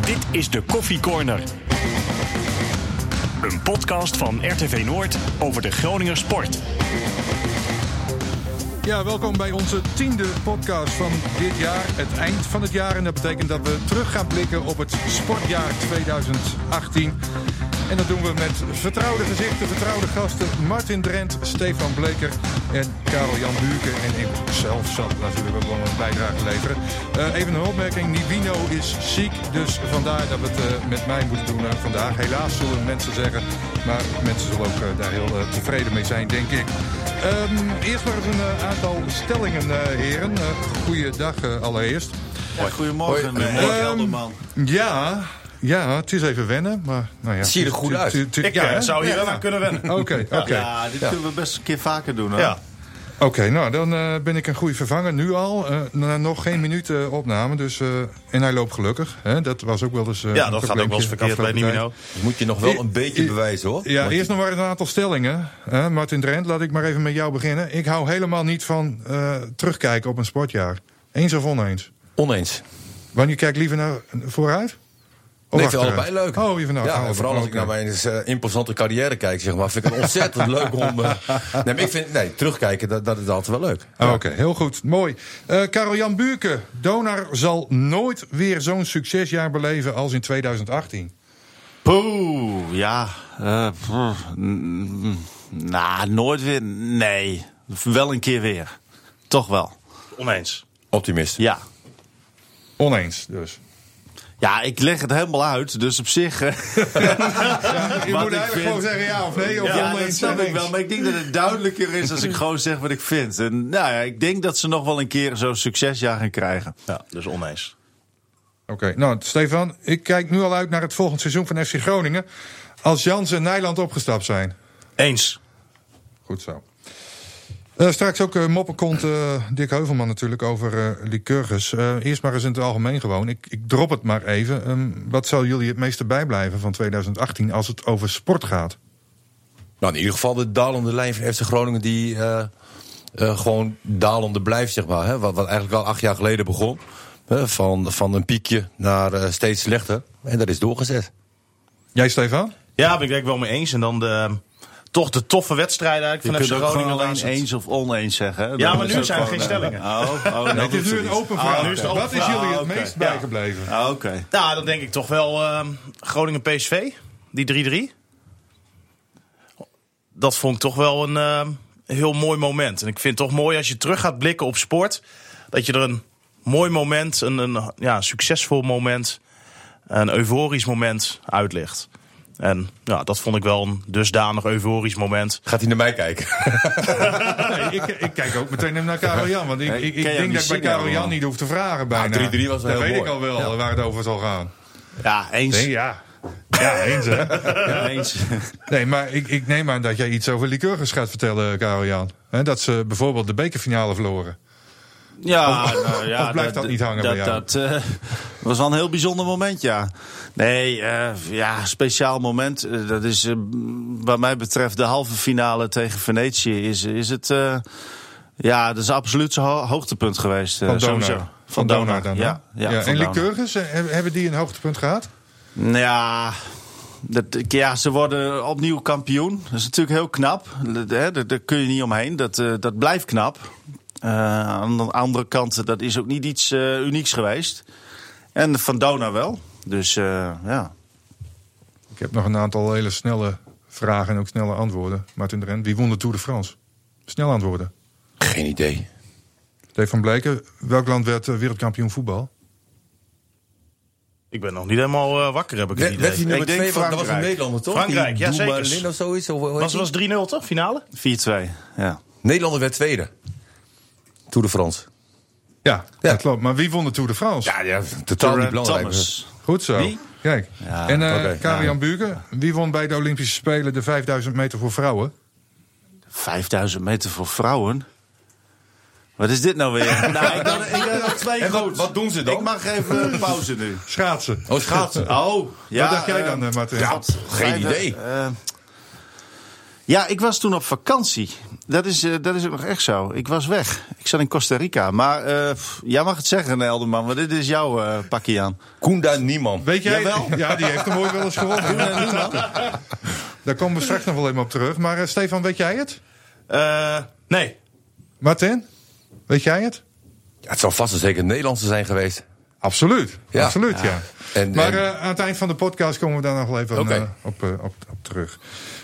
Dit is de Koffie Corner. Een podcast van RTV Noord over de Groninger sport. Ja, welkom bij onze tiende podcast van dit jaar. Het eind van het jaar. En dat betekent dat we terug gaan blikken op het sportjaar 2018. En dat doen we met vertrouwde gezichten, vertrouwde gasten. Martin Drent, Stefan Bleker en Karel-Jan Buurken. En ik zelf zal natuurlijk ook wel een bijdrage leveren. Uh, even een opmerking. Nivino is ziek, dus vandaar dat we het uh, met mij moeten doen uh, vandaag. Helaas zullen mensen zeggen. Maar mensen zullen ook daar heel tevreden mee zijn, denk ik. Um, eerst maar eens een aantal stellingen, heren. goeiedag allereerst. Ja, goedemorgen, Helderman. Um, ja, ja, het is even wennen, maar nou ja. Zie je er goed uit. Ik ja, zou hier wel aan kunnen wennen. Oké, oké. Ja, dit kunnen we best een keer vaker doen. Hoor. Ja. Oké, okay, nou dan uh, ben ik een goede vervanger. Nu al. Uh, nog geen minuut uh, opname. Dus, en hij loopt gelukkig. Hè? Dat was ook wel eens. ja, dat gaat ook wel eens verkeerd bij Nimino. Dat moet je nog wel een beetje bewijzen hoor. Ja, eerst nog maar een aantal stellingen. Martin Drent, laat ik maar even met jou beginnen. Ik hou helemaal niet van terugkijken op een sportjaar. Eens of oneens? Oneens. Wanneer kijk liever naar vooruit? Nee, ik vind allebei leuk. Oh, nou, ja, vooral als ik naar mijn uh, imposante carrière kijk, zeg maar, vind ik het ontzettend leuk om. Uh, nee, maar ik vind, nee, terugkijken, dat, dat is altijd wel leuk. Ja. Oké, heel goed. Mooi. Uh, Karel-Jan Buurke, Donar zal nooit weer zo'n succesjaar beleven als in 2018. Poeh, ja. nou, nooit weer. Nee. Wel een keer weer. Toch wel. Oneens. Optimist. Ja. Oneens, dus. Ja, ik leg het helemaal uit, dus op zich... ja, je moet eigenlijk vind... gewoon zeggen ja of nee. Of ja, dat snap ik wel. Maar ik denk dat het duidelijker is als ik gewoon zeg wat ik vind. En nou ja, ik denk dat ze nog wel een keer zo'n succesjaar gaan krijgen. Ja, dus oneens. Oké, okay. nou Stefan, ik kijk nu al uit naar het volgende seizoen van FC Groningen. Als Jans en Nijland opgestapt zijn. Eens. Goed zo. Uh, straks ook uh, moppenkont uh, Dick Heuvelman natuurlijk over uh, Lycurgus. eerst maar eens in het algemeen gewoon. Ik, ik drop het maar even. Um, wat zal jullie het meeste bijblijven van 2018 als het over sport gaat? Nou, in ieder geval de dalende lijn van FC Groningen die gewoon dalende blijft, zeg maar. Hè? Wat, wat eigenlijk al acht jaar geleden begon. van, van een piekje naar steeds slechter. En dat is doorgezet. Jij, Stefan? Ja, ben ik het wel mee eens. En dan de toch de toffe wedstrijd eigenlijk van FC Groningen. alleen eens of oneens zeggen. Ja, maar nu zijn er geen stellingen. Oh, oh, nee, het is nu een open vraag. nu is het Wat is jullie het meest bijgebleven? Ah, oké. Okay. Nou, dan denk ik toch wel uh, Groningen PSV, die 3-3. Dat vond ik toch wel een uh, heel mooi moment. En ik vind het toch mooi als je terug gaat blikken op sport, dat je er een mooi moment, een, een ja, succesvol moment, een euforisch moment uitlicht. En ja, dat vond ik wel een dusdanig euforisch moment. Gaat hij naar mij kijken? nee, ik, ik, kijk ook meteen naar Karel Jan. Want ik, ik, ik denk dat ik bij Karel Jan niet hoef te vragen bijna. 3-3 was wel Dan weet ik al wel ja. waar het over zal gaan. Ja, eens. Nee, ja. Ja, eens hè? Ja, eens. Nee, maar ik, ik neem aan dat jij iets over Lycurgus gaat vertellen, Karel Jan. dat ze bijvoorbeeld de bekerfinale verloren. Ja, of, nou, ja, of blijft dat, dat, niet hangen dat, bij jou? Dat uh, was wel een heel bijzonder moment, ja. Nee, uh, ja, speciaal moment. Uh, dat is wat mij betreft de halve finale tegen Venetië. Is, is het, ja, dat is absoluut zijn ho hoogtepunt geweest. Van Donar. Van, van Donar dan, ja, ja, ja. En Lycurgus, hebben die een hoogtepunt gehad? Ja, dat, ja, ze worden opnieuw kampioen. Dat is natuurlijk heel knap. Daar, daar kun je niet omheen. Dat, dat blijft knap. Uh, aan de andere kant, dat is ook niet iets uh, unieks geweest. En van Dona wel. Dus uh, ja. Ik heb nog een aantal hele snelle vragen en ook snelle antwoorden. Martin Drent, wie won de Tour de France? Snel antwoorden. Geen idee. Stefan Blijken, welk land werd wereldkampioen voetbal? Ik ben nog niet helemaal uh, wakker, heb ik het idee. ik denk twee, dat was een Nederlander, toch? Frankrijk, ja zeker. Of zoiets, of, was, was 3-0, toch? Finale? 4-2, ja. Nederlander werd tweede. Tour de France. Ja, ja, dat klopt. Maar wie won de Tour de France? Ja, ja totaal niet belangrijk. Thomas. Goed zo. Wie? Kijk. Ja, en uh, okay, Karian ja. Buurken, wie won bij de Olympische Spelen de 5000 meter voor vrouwen? 5000 meter voor vrouwen? Wat is dit nou weer? nou, ik had, ik had twee en wat, wat doen ze dan? Ik mag even pauze nu. Schaatsen. Oh, schaatsen. Oh, ja. Wat dacht jij dan, uh, Martin? Ja, geen idee. Uh, Ja, ik was toen op vakantie. Dat is, eh, dat is ook nog echt zo. Ik was weg. Ik zat in Costa Rica. Maar eh, pff, jij mag het zeggen, Elderman, want dit is jouw eh pakje aan. Koenda Niemand. Weet jij? Jawel. Ja, die heeft hem ooit wel eens gewonnen. Daar komen we straks nog wel even op terug. Maar eh, Stefan, weet jij het? Eh, nee. Martin, weet jij het? Ja, het zal vast en zeker Nederlandse zijn geweest. Absoluut, Ja. absoluut, ja. En- maar en- eh, aan het eind van de podcast komen we daar nog wel even eh, op, eh, op, op terug.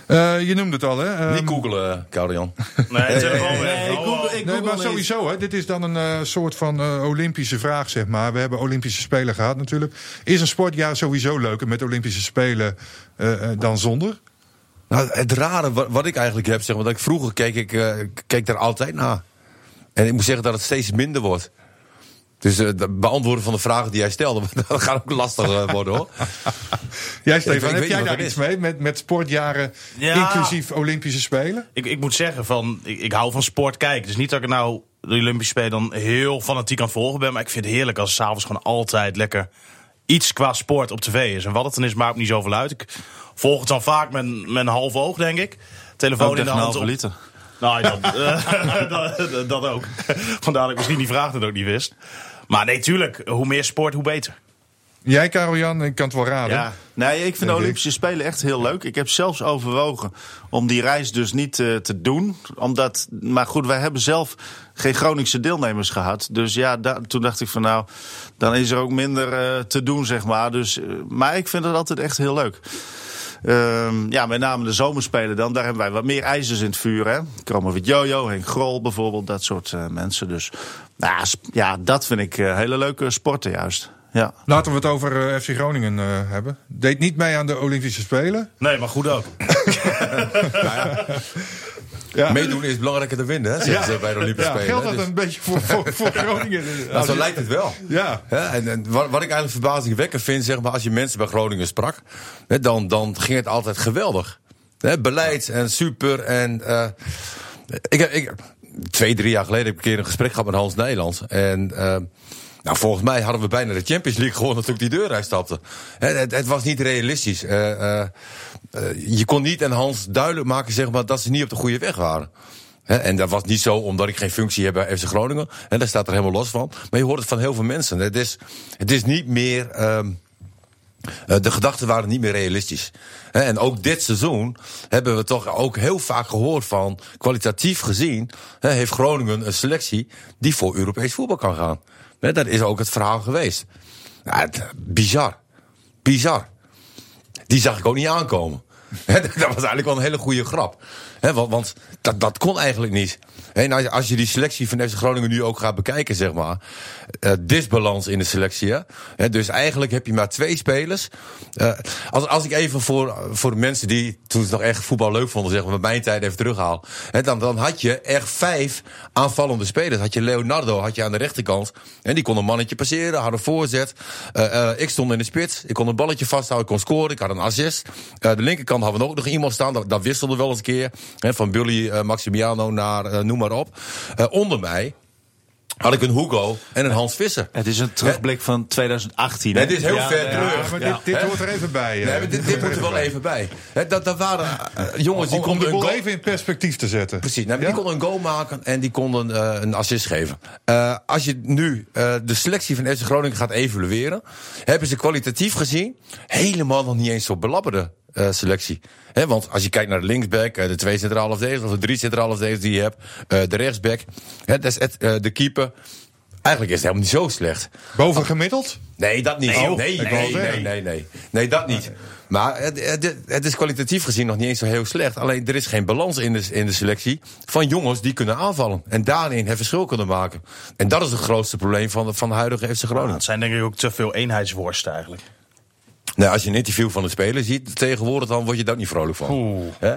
Eh, je noemde het al, hè? Ehm, Niet googelen, Karel-Jan. Nee, telefoon. Nee, ik google- ik Nee, maar sowieso, hè, dit is dan een eh, soort van eh, Olympische vraag, zeg maar. We hebben Olympische Spelen gehad natuurlijk. Is een sportjaar sowieso leuker met Olympische Spelen eh, eh, dan zonder? Nou, het rare wat, wat ik eigenlijk heb, zeg maar, dat ik vroeger keek, ik eh, keek daar altijd naar. En ik moet zeggen dat het steeds minder wordt. Dus eh, het beantwoorden van de vragen die jij stelde, dat gaat ook lastig eh, worden hoor. Jij, ik Stefan, heb weet jij daar iets mee met, met sportjaren Ja. inclusief Olympische Spelen? Ik, ik moet zeggen, van, ik, ik hou van sport kijken. Dus niet dat ik nou de Olympische Spelen dan heel fanatiek aan het volgen ben. Maar ik vind het heerlijk als s'avonds gewoon altijd lekker iets qua sport op tv is. En wat het dan is, maakt me niet zoveel uit. Ik volg het dan vaak met, met een half oog, denk ik. Telefoon Ook in de hand. op- liter. Nou, dat, eh, dat, dat- dat ook. Vandaar dat ik misschien die vraag net ook niet wist. Maar nee, tuurlijk, hoe meer sport, hoe beter. Jij, Karel-Jan, ik kan het wel raden. Ja, nee, ik vind de. Olympische Spelen echt heel leuk. Ik heb zelfs overwogen om die reis dus niet eh, te doen. Omdat, maar goed, wij hebben zelf geen Groningse deelnemers gehad. Dus ja, da- toen dacht ik van nou, dan is er ook minder eh, te doen, zeg maar. Dus, eh, maar ik vind het altijd echt heel leuk. Ehm, ja, met name de zomerspelen dan. Daar hebben wij wat meer ijzers in het vuur. Hè. Komen met Jojo, Henk Grol bijvoorbeeld. Dat soort eh, mensen. Dus nou, ja, dat vind ik eh, hele leuke sporten juist. Ja. Laten we het over eh, FC Groningen eh, hebben. Deed niet mee aan de Olympische Spelen. Nee, maar goed ook. Ja. Meedoen is belangrijker dan winnen, hè, zeggen ze bij de Olympische Ja, Spelen. geldt dat Dus- een beetje voor, voor, voor Groningen? nou, zo lijkt het wel. Ja. En, en wat, wat ik eigenlijk verbazingwekkend vind, zeg maar, als je mensen bij Groningen sprak, hè, dan, dan ging het altijd geweldig. Hè, beleid en super. En, eh, ik, ik, twee, drie jaar geleden heb ik een keer een gesprek gehad met Hans Nederlands. En eh, nou, volgens mij hadden we bijna de Champions League gewonnen toen ik die deur uitstapte. Het, het was niet realistisch. Eh, eh, eh, je kon niet aan Hans duidelijk maken zeg maar, dat ze niet op de goede weg waren. En dat was niet zo omdat ik geen functie heb bij FC Groningen. En daar staat er helemaal los van. Maar je hoort het van heel veel mensen. Het is, het is niet meer. ehm, eh, de gedachten waren niet meer realistisch. En ook dit seizoen hebben we toch ook heel vaak gehoord van... kwalitatief gezien heeft Groningen een selectie die voor Europees voetbal kan gaan. Dat is ook het verhaal geweest. Ja, het- bizar. Bizar. Die zag ik ook niet aankomen. Dat was eigenlijk wel een hele goede grap. Want dat, dat kon eigenlijk niet. Als, je- als je die selectie van FC Groningen nu ook gaat bekijken, zeg maar. eh, disbalans in de selectie. Hè, dus eigenlijk heb je maar twee spelers. Eh, als, als ik even voor, voor de mensen die toen ze nog echt voetbal leuk vonden, zeg maar, mijn tijd even terughaal. Dan, dan had je echt vijf aanvallende spelers. Had je Leonardo had je aan de rechterkant. En die kon een mannetje passeren, had een voorzet. Eh, ik stond in de spits. Ik kon een balletje vasthouden, ik kon scoren. Ik had een assist. De linkerkant hadden we ook nog iemand staan. Dat, dat wisselde wel eens een keer. Hè, van Bully eh, Maximiano naar eh, noem maar op. Eh, onder mij had ik een Hugo en een Hans Visser. Het is een terugblik van 2018. hè? Het is heel Ja, ver ja. terug. Ja, dit, dit hoort er even bij. Nee, dit, dit moet er wel even bij. Dat, dat waren jongens die om, om konden de goal... even in perspectief te zetten. Precies, nou, die konden een goal maken en die konden een assist geven. Als je nu de selectie van FC Groningen gaat evalueren... hebben ze kwalitatief gezien helemaal nog niet eens zo belabberde eh, selectie. Want als je kijkt naar de linksback, eh, de twee centrale verdedigers... of de drie centrale verdedigers die je hebt, eh, de rechtsback... Hè, dat is het, eh, de keeper... Eigenlijk is het helemaal niet zo slecht. Boven gemiddeld? Nee, dat niet. Nee, Nee, nee, nee, nee, nee, nee. Nee, dat niet. Maar het, het, het is kwalitatief gezien nog niet eens zo heel slecht. Alleen er is geen balans in de, in de selectie van jongens die kunnen aanvallen. En daarin het verschil kunnen maken. En dat is het grootste probleem van de, van de huidige FC Nou, Groningen. het zijn denk ik ook te veel eenheidsworsten eigenlijk. Nou, als je een interview van de speler ziet tegenwoordig, dan word je daar niet vrolijk van. Oeh. Hè?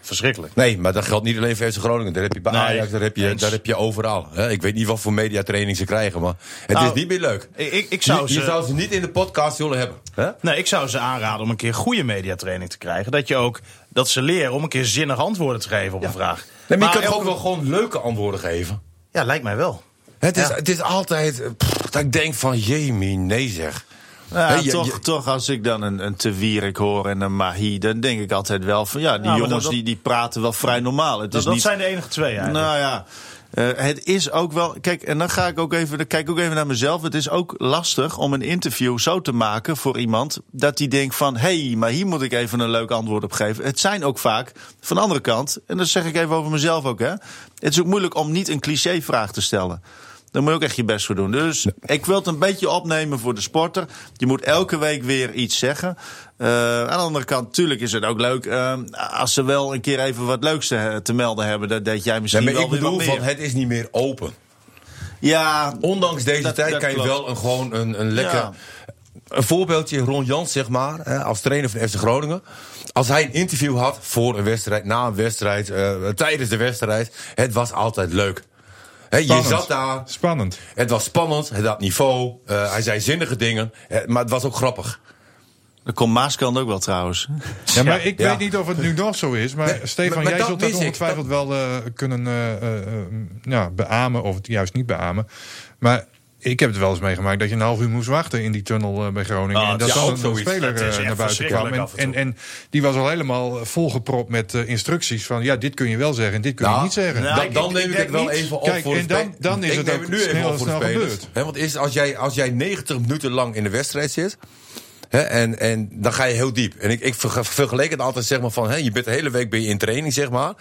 Verschrikkelijk. Nee, maar dat geldt niet alleen voor FC Groningen. Daar heb je bij Nee, Ajax, daar heb je, eens. daar heb je overal. Hè? Ik weet niet wat voor mediatraining ze krijgen, maar het Nou, is niet meer leuk. Ik, ik, zou je, ze... je zou ze niet in de podcast willen hebben. Hè? Nee, ik zou ze aanraden om een keer goede mediatraining te krijgen. Dat je ook dat ze leren om een keer zinnig antwoorden te geven op een vraag. Nee, maar je elke- ook wel gewoon leuke antwoorden geven. Ja, lijkt mij wel. Het is, het is altijd pff, dat ik denk van, jemie, nee zeg. Ja, je- toch, je- toch, als ik dan een, een Te Wierik hoor en een Mahi, dan denk ik altijd wel van ja, die Ja, jongens dat- die, die praten wel vrij normaal. Het Dat, is dat niet, zijn de enige twee eigenlijk. Nou ja, eh, het is ook wel. Kijk, en dan ga ik ook even, dan kijk ook even naar mezelf. Het is ook lastig om een interview zo te maken voor iemand dat die denkt van, hé, hey, maar hier moet ik even een leuk antwoord op geven. Het zijn ook vaak van de andere kant, en dat zeg ik even over mezelf ook, hè. Het is ook moeilijk om niet een cliché-vraag te stellen. Daar moet je ook echt je best voor doen. Dus ik wil het een beetje opnemen voor de sporter. Je moet elke week weer iets zeggen. Eh, aan de andere kant, natuurlijk is het ook leuk eh, als ze wel een keer even wat leuks te, te melden hebben. Dat deed jij misschien maar wel ik weer bedoel, van, het is niet meer open. Ja, Ondanks deze Dat- tijd dat kan je wel een, gewoon een, een lekker... Ja. Een voorbeeldje, Ron Jans, zeg maar, als trainer van FC Groningen. Als hij een interview had voor een wedstrijd, na een wedstrijd, eh, tijdens de wedstrijd. Het was altijd leuk. Hè, je zat daar, Spannend. het was spannend, het had niveau. eh, hij zei zinnige dingen, eh, maar het was ook grappig. dat komt Maaskant ook wel trouwens. Ja, maar ik Ja. weet niet of het nu nog zo is. Maar Nee, Stefan, maar- maar jij dat zult dat mis ik. ongetwijfeld wel eh, kunnen eh, eh, eh, ja, beamen of het juist niet beamen. Maar ik heb het wel eens meegemaakt dat je een half uur moest wachten in die tunnel eh, bij Groningen. Ah, en dat ja, dan ook een speler Het is eh, naar buiten kwam. En, en die was al helemaal volgepropt met eh, instructies van ja, dit kun je wel zeggen en dit kun je Nou, niet zeggen. nou, dan ik- dan ik neem ik, het wel niet. even op Kijk, voor de en dan- dan is ik het neem ook nu even op voor snel gebeurd. Hè, want is, als, jij, als jij 90 minuten lang in de wedstrijd zit... En, en dan ga je heel diep. En ik, ik verge- vergeleek het altijd zeg maar van... Je bent de hele week ben je in training, zeg maar. En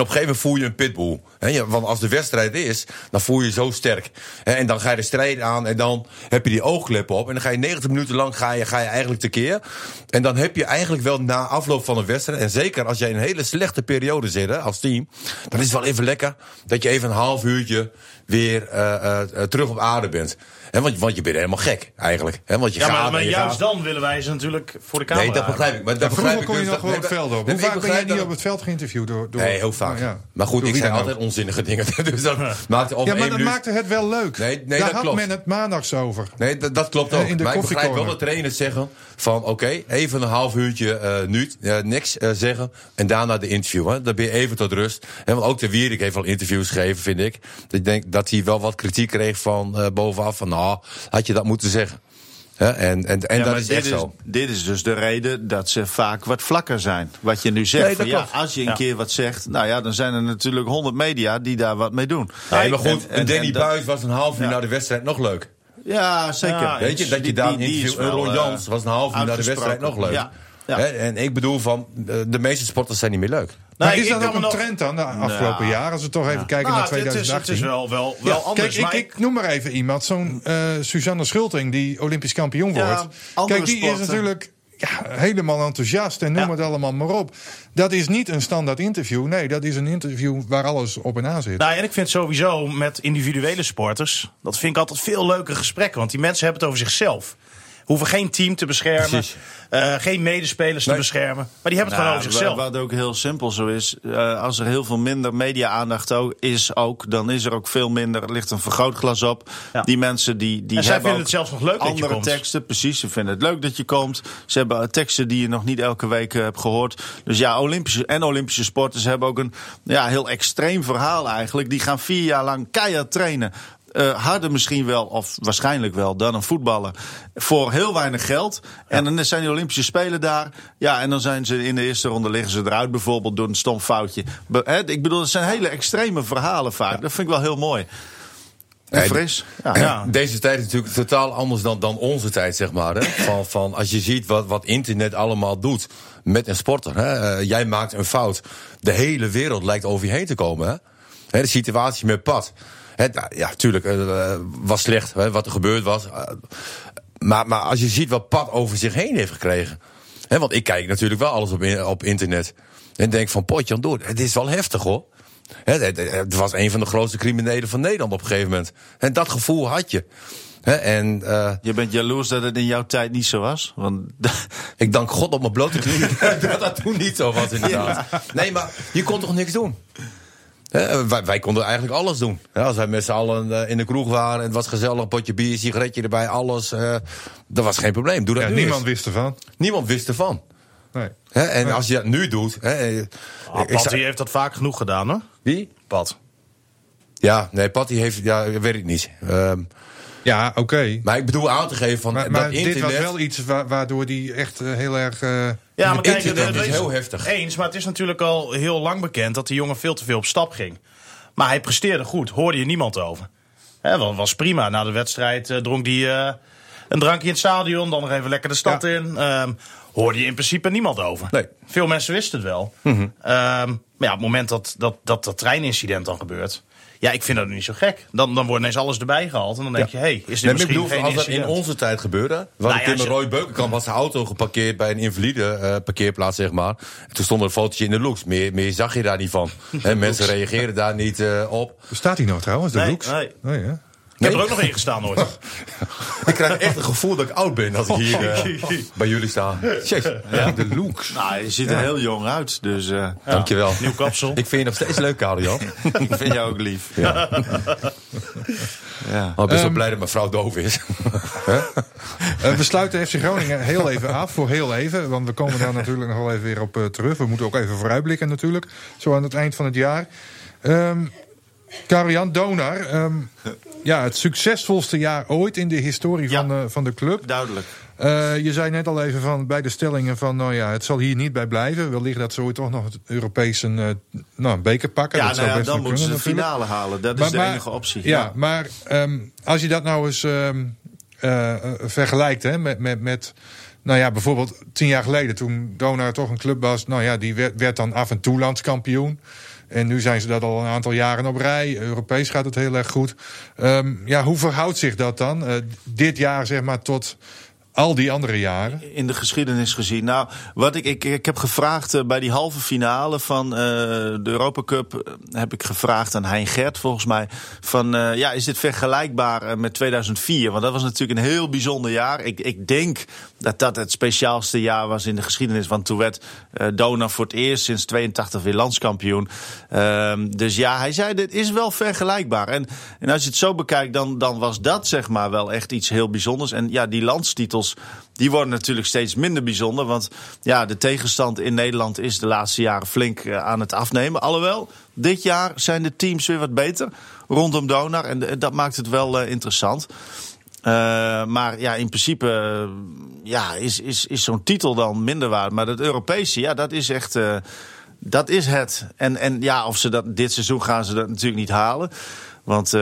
op een gegeven moment voel je een pitbull. Want als de wedstrijd is, dan voel je je zo sterk. En dan ga je de strijd aan en dan heb je die oogkleppen op. En dan ga je 90 minuten lang ga je, ga je eigenlijk tekeer. En dan heb je eigenlijk wel na afloop van een wedstrijd... en zeker als jij in een hele slechte periode zit als team... dan is het wel even lekker dat je even een half uurtje weer eh, eh, eh, terug op aarde bent. Hè, want, want je bent helemaal gek, eigenlijk. Hè, want je Ja, gaat maar, maar je juist gaat. dan willen wij ze natuurlijk voor de camera Nee, dat begrijp ik. Maar dat Ja, begrijp vroeger ik kon je dus nog gewoon het veld op. Nee, Hoe ik vaak ben jij begrijp niet op het veld geïnterviewd door... door Nee, heel vaak. ja, maar goed, door ik zei altijd onzinnige dingen. dus dat maakte op Ja, maar dat minuut... maakte het wel leuk. Nee, nee, Daar dat had klopt. men het maandags over. Nee, dat, dat klopt ook. in de maar ik begrijp wel dat trainers zeggen van... oké, even een half uurtje eh nu, eh, niks eh, zeggen... en daarna de interview. Hè. Dan ben je even tot rust. En want ook de Wierik heeft wel interviews gegeven, vind ik. Ik denk dat hij wel wat kritiek kreeg van eh, bovenaf. Van, nou, had je dat moeten zeggen. En en, en Ja, dat is dit echt is, zo. dit is dus de reden dat ze vaak wat vlakker zijn. Wat je nu zegt. Nee, van, dat ja, klopt. als je een Ja. keer wat zegt, nou ja, dan zijn er natuurlijk honderd media die daar wat mee doen. Nee, maar goed, En- en- Danny Buis was een half uur na de wedstrijd nog leuk. Ja, zeker. Weet je, dat je daar die- die wel, Ron eh, Jans was een half uur na de wedstrijd nog leuk. Ja, en ik bedoel van, de, de meeste sporters zijn niet meer leuk. Maar Nee, is dat ook een trend dan de afgelopen Ja. jaar? Als we toch even kijken Nou, naar het, is, 2018. het is wel, wel, wel Ja, anders. Kijk, maar ik, ik noem maar even iemand. Zo'n eh Suzanne Schulting, die Olympisch kampioen Ja, wordt. Kijk, die is natuurlijk ja, helemaal enthousiast en noem Ja. het allemaal maar op. Dat is niet een standaard interview. Nee, dat is een interview waar alles op en aan zit. Nou, en ik vind sowieso met individuele sporters, dat vind ik altijd veel leuke gesprekken. Want die mensen hebben het over zichzelf. Hoeven geen team te beschermen, Precies. eh, geen medespelers te beschermen. Maar die hebben het Nou, gewoon over zichzelf. wa- Wat ook heel simpel zo is, eh, als er heel veel minder media-aandacht ook is, ook, dan is er ook veel minder, er ligt een vergrootglas op. Ja. Die mensen die, die En zij hebben vinden ook het zelfs nog leuk dat je andere komt. teksten, precies. Ze vinden het leuk dat je komt. Ze hebben eh, teksten die je nog niet elke week hebt gehoord. Dus ja, Olympische en Olympische sporters hebben ook een ja, heel extreem verhaal eigenlijk. Die gaan vier jaar lang keihard trainen. Eh, harder misschien wel, of waarschijnlijk wel, dan een voetballer. Voor heel weinig geld. En dan zijn die Olympische Spelen daar. Ja, en dan zijn ze in de eerste ronde liggen ze eruit, bijvoorbeeld door een stom foutje. Ik bedoel, het zijn hele extreme verhalen vaak. Dat vind ik wel heel mooi. En fris. Ja. Ja. Deze tijd is natuurlijk totaal anders dan, dan onze tijd, zeg maar. Hè? Van, van als je ziet wat, wat internet allemaal doet met een sporter. Hè? Eh, jij maakt een fout. De hele wereld lijkt over je heen te komen. Hè? Hè, de situatie met Pat. Nou, ja, tuurlijk, eh, was slecht hè, wat er gebeurd was. Eh, maar, maar als je ziet wat Pat over zich heen heeft gekregen. Want ik kijk natuurlijk wel alles op, op internet. En denk van, potjan door. Het is wel heftig hoor. Het, het- was een van de grootste criminelen van Nederland op een gegeven moment. En dat gevoel had je. En eh, Je bent jaloers dat het in jouw tijd niet zo was? Want ik dank God op mijn blote knieën dat dat toen niet zo was inderdaad. Nee, maar je kon toch niks doen? Wij, wij konden eigenlijk alles doen. Hè, als wij met z'n allen eh, in de kroeg waren en het was gezellig, potje bier, sigaretje erbij, alles. eh, dat was geen probleem. Doe dat Ja, nu niemand eens. wist ervan. niemand wist ervan. Nee. Hè, en als je dat nu doet... Hè, eh, Ah, ik Pat, zou- die heeft dat vaak genoeg gedaan, hoor. Wie? Pat. Ja, nee, Patty heeft, ja, weet ik niet. Ehm, Ja, oké. Maar ik bedoel aan te geven van Maar, dat maar internet... dit was wel iets wa- waardoor die echt eh, heel erg... eh, Ja, maar kijk, er is heel heftig. Eens, maar het is natuurlijk al heel lang bekend dat die jongen veel te veel op stap ging. Maar hij presteerde goed, hoorde je niemand over. Hè, was, was prima. Na de wedstrijd eh, dronk hij eh, een drankje in het stadion, dan nog even lekker de stad Ja. in. Ehm, hoorde je in principe niemand over. Nee. Veel mensen wisten het wel. Ehm, maar ja, op het moment dat dat, dat, dat treinincident dan gebeurt... Ja, ik vind dat niet zo gek. Dan, dan wordt ineens alles erbij gehaald. En dan denk je, hé, hey, is dit Nee, misschien bedoel, geen als dat in onze tijd gebeurde. We Nou ja, Tim Roy Beukenkamp had zijn auto geparkeerd bij een invalide eh, parkeerplaats, zeg maar. En toen stond er een fotootje in de looks. Meer, meer zag je daar niet van. Hè, mensen reageren daar niet eh, op. Staat hij nog trouwens, de Nee, looks? nee. Oh, ja. Ik heb er ook nog in gestaan nooit. Ik krijg echt het gevoel dat ik oud ben als ik hier eh, bij jullie sta. Jeez, Ja, de looks. Nou, je ziet er heel jong uit, dus eh, dankjewel. Nieuw kapsel. Ik vind je nog steeds leuk, Karel Jan. ik vind jou ook lief. Ja. Ja. Maar ik ben zo Ehm, blij dat mijn vrouw doof is. Eh, we sluiten FC Groningen heel even af, voor heel even. Want we komen daar natuurlijk nog wel even weer op terug. We moeten ook even vooruitblikken natuurlijk, zo aan het eind van het jaar. Ehm Karel-Jan Donar, ehm, ja, het succesvolste jaar ooit in de historie Ja. van, de, van de club. Duidelijk. Eh, je zei net al even van, bij de stellingen van, nou ja, het zal hier niet bij blijven. Wellicht dat ze ooit toch nog het Europese eh, nou, beker pakken. Ja, dat nou zou ja, best dan moeten ze de natuurlijk. finale halen. Dat is de enige optie. Ja, maar ehm, als je dat nou eens ehm, eh, eh, vergelijkt hè, met, met, met, nou ja, bijvoorbeeld tien jaar geleden, toen Donar toch een club was, nou ja, die werd, werd dan af en toe landskampioen. En nu zijn ze dat al een aantal jaren op rij. Europees gaat het heel erg goed. Ehm, ja, hoe verhoudt zich dat dan? eh, dit jaar, zeg maar, tot al die andere jaren? in de geschiedenis gezien. Nou, wat ik, ik, ik heb gevraagd eh, bij die halve finale van eh, de Europa Cup. eh, heb ik gevraagd aan Hein Gert, volgens mij. Van ja, is dit vergelijkbaar met 2004? Want dat was natuurlijk een heel bijzonder jaar. Ik, ik denk dat dat het speciaalste jaar was in de geschiedenis. Want toen werd Dona voor het eerst sinds 82 weer landskampioen. Ehm, dus ja, hij zei: dit is wel vergelijkbaar. En, en als je het zo bekijkt, dan, dan was dat zeg maar wel echt iets heel bijzonders. En ja, die die worden natuurlijk steeds minder bijzonder. Want ja, de tegenstand in Nederland is de laatste jaren flink eh, aan het afnemen. Alhoewel, dit jaar zijn de teams weer wat beter rondom Donar. En eh, dat maakt het wel eh, interessant. Maar ja, in principe ja, is, is, is zo'n titel dan minder waard. Maar dat Europese, ja, dat is echt. dat is het. En, en ja, of ze dat dit seizoen gaan ze dat natuurlijk niet halen. Want.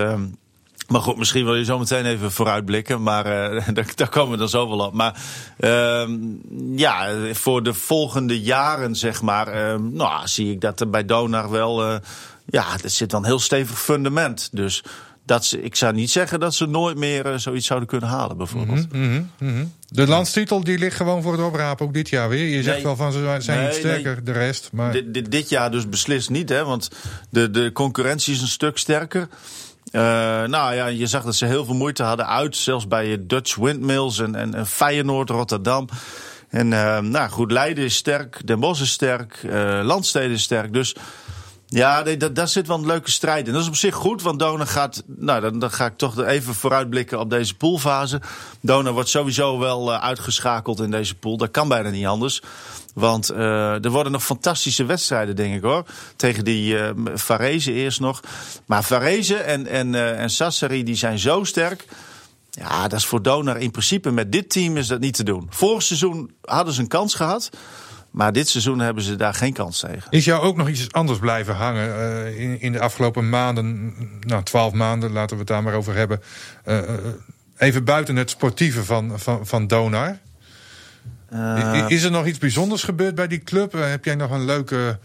Maar goed, misschien wil je zo meteen even vooruitblikken. Maar eh, daar, daar komen we dan zo wel op. Maar ehm, ja, voor de volgende jaren, zeg maar. ehm, nou, zie ik dat er bij Donar wel. eh, ja, er zit dan heel stevig fundament. Dus dat ze, ik zou niet zeggen dat ze nooit meer eh, zoiets zouden kunnen halen, bijvoorbeeld. Mhm, mhm. De landstitel die ligt gewoon voor het oprapen, ook dit jaar weer. Je zegt Nee. wel van ze zijn Nee, niet sterker, de rest. Maar Dit, dit, dit jaar dus beslist niet, hè? Want de, de concurrentie is een stuk sterker. Eh, nou ja, je zag dat ze heel veel moeite hadden uit, zelfs bij Dutch Windmills en, en, en Feyenoord, Rotterdam. En eh, nou goed, Leiden is sterk, Den Bosch is sterk, eh Landsteden is sterk. Dus ja, nee, daar zit wel een leuke strijd in. Dat is op zich goed, want Dona gaat. Nou, dan, dan ga ik toch even vooruitblikken op deze poolfase. Dona wordt sowieso wel uitgeschakeld in deze pool. Dat kan bijna niet anders. Want eh, er worden nog fantastische wedstrijden, denk ik hoor. Tegen die eh Varese eerst nog. Maar Varese en, en, eh, en Sassari die zijn zo sterk. Ja, dat is voor Donar in principe met dit team is dat niet te doen. Vorig seizoen hadden ze een kans gehad. Maar dit seizoen hebben ze daar geen kans tegen. is jou ook nog iets anders blijven hangen in, in de afgelopen maanden? Nou, twaalf maanden, laten we het daar maar over hebben. Even buiten het sportieve van, van, van Donar. I- is er nog iets bijzonders gebeurd bij die club? Eh, heb jij nog een leuke.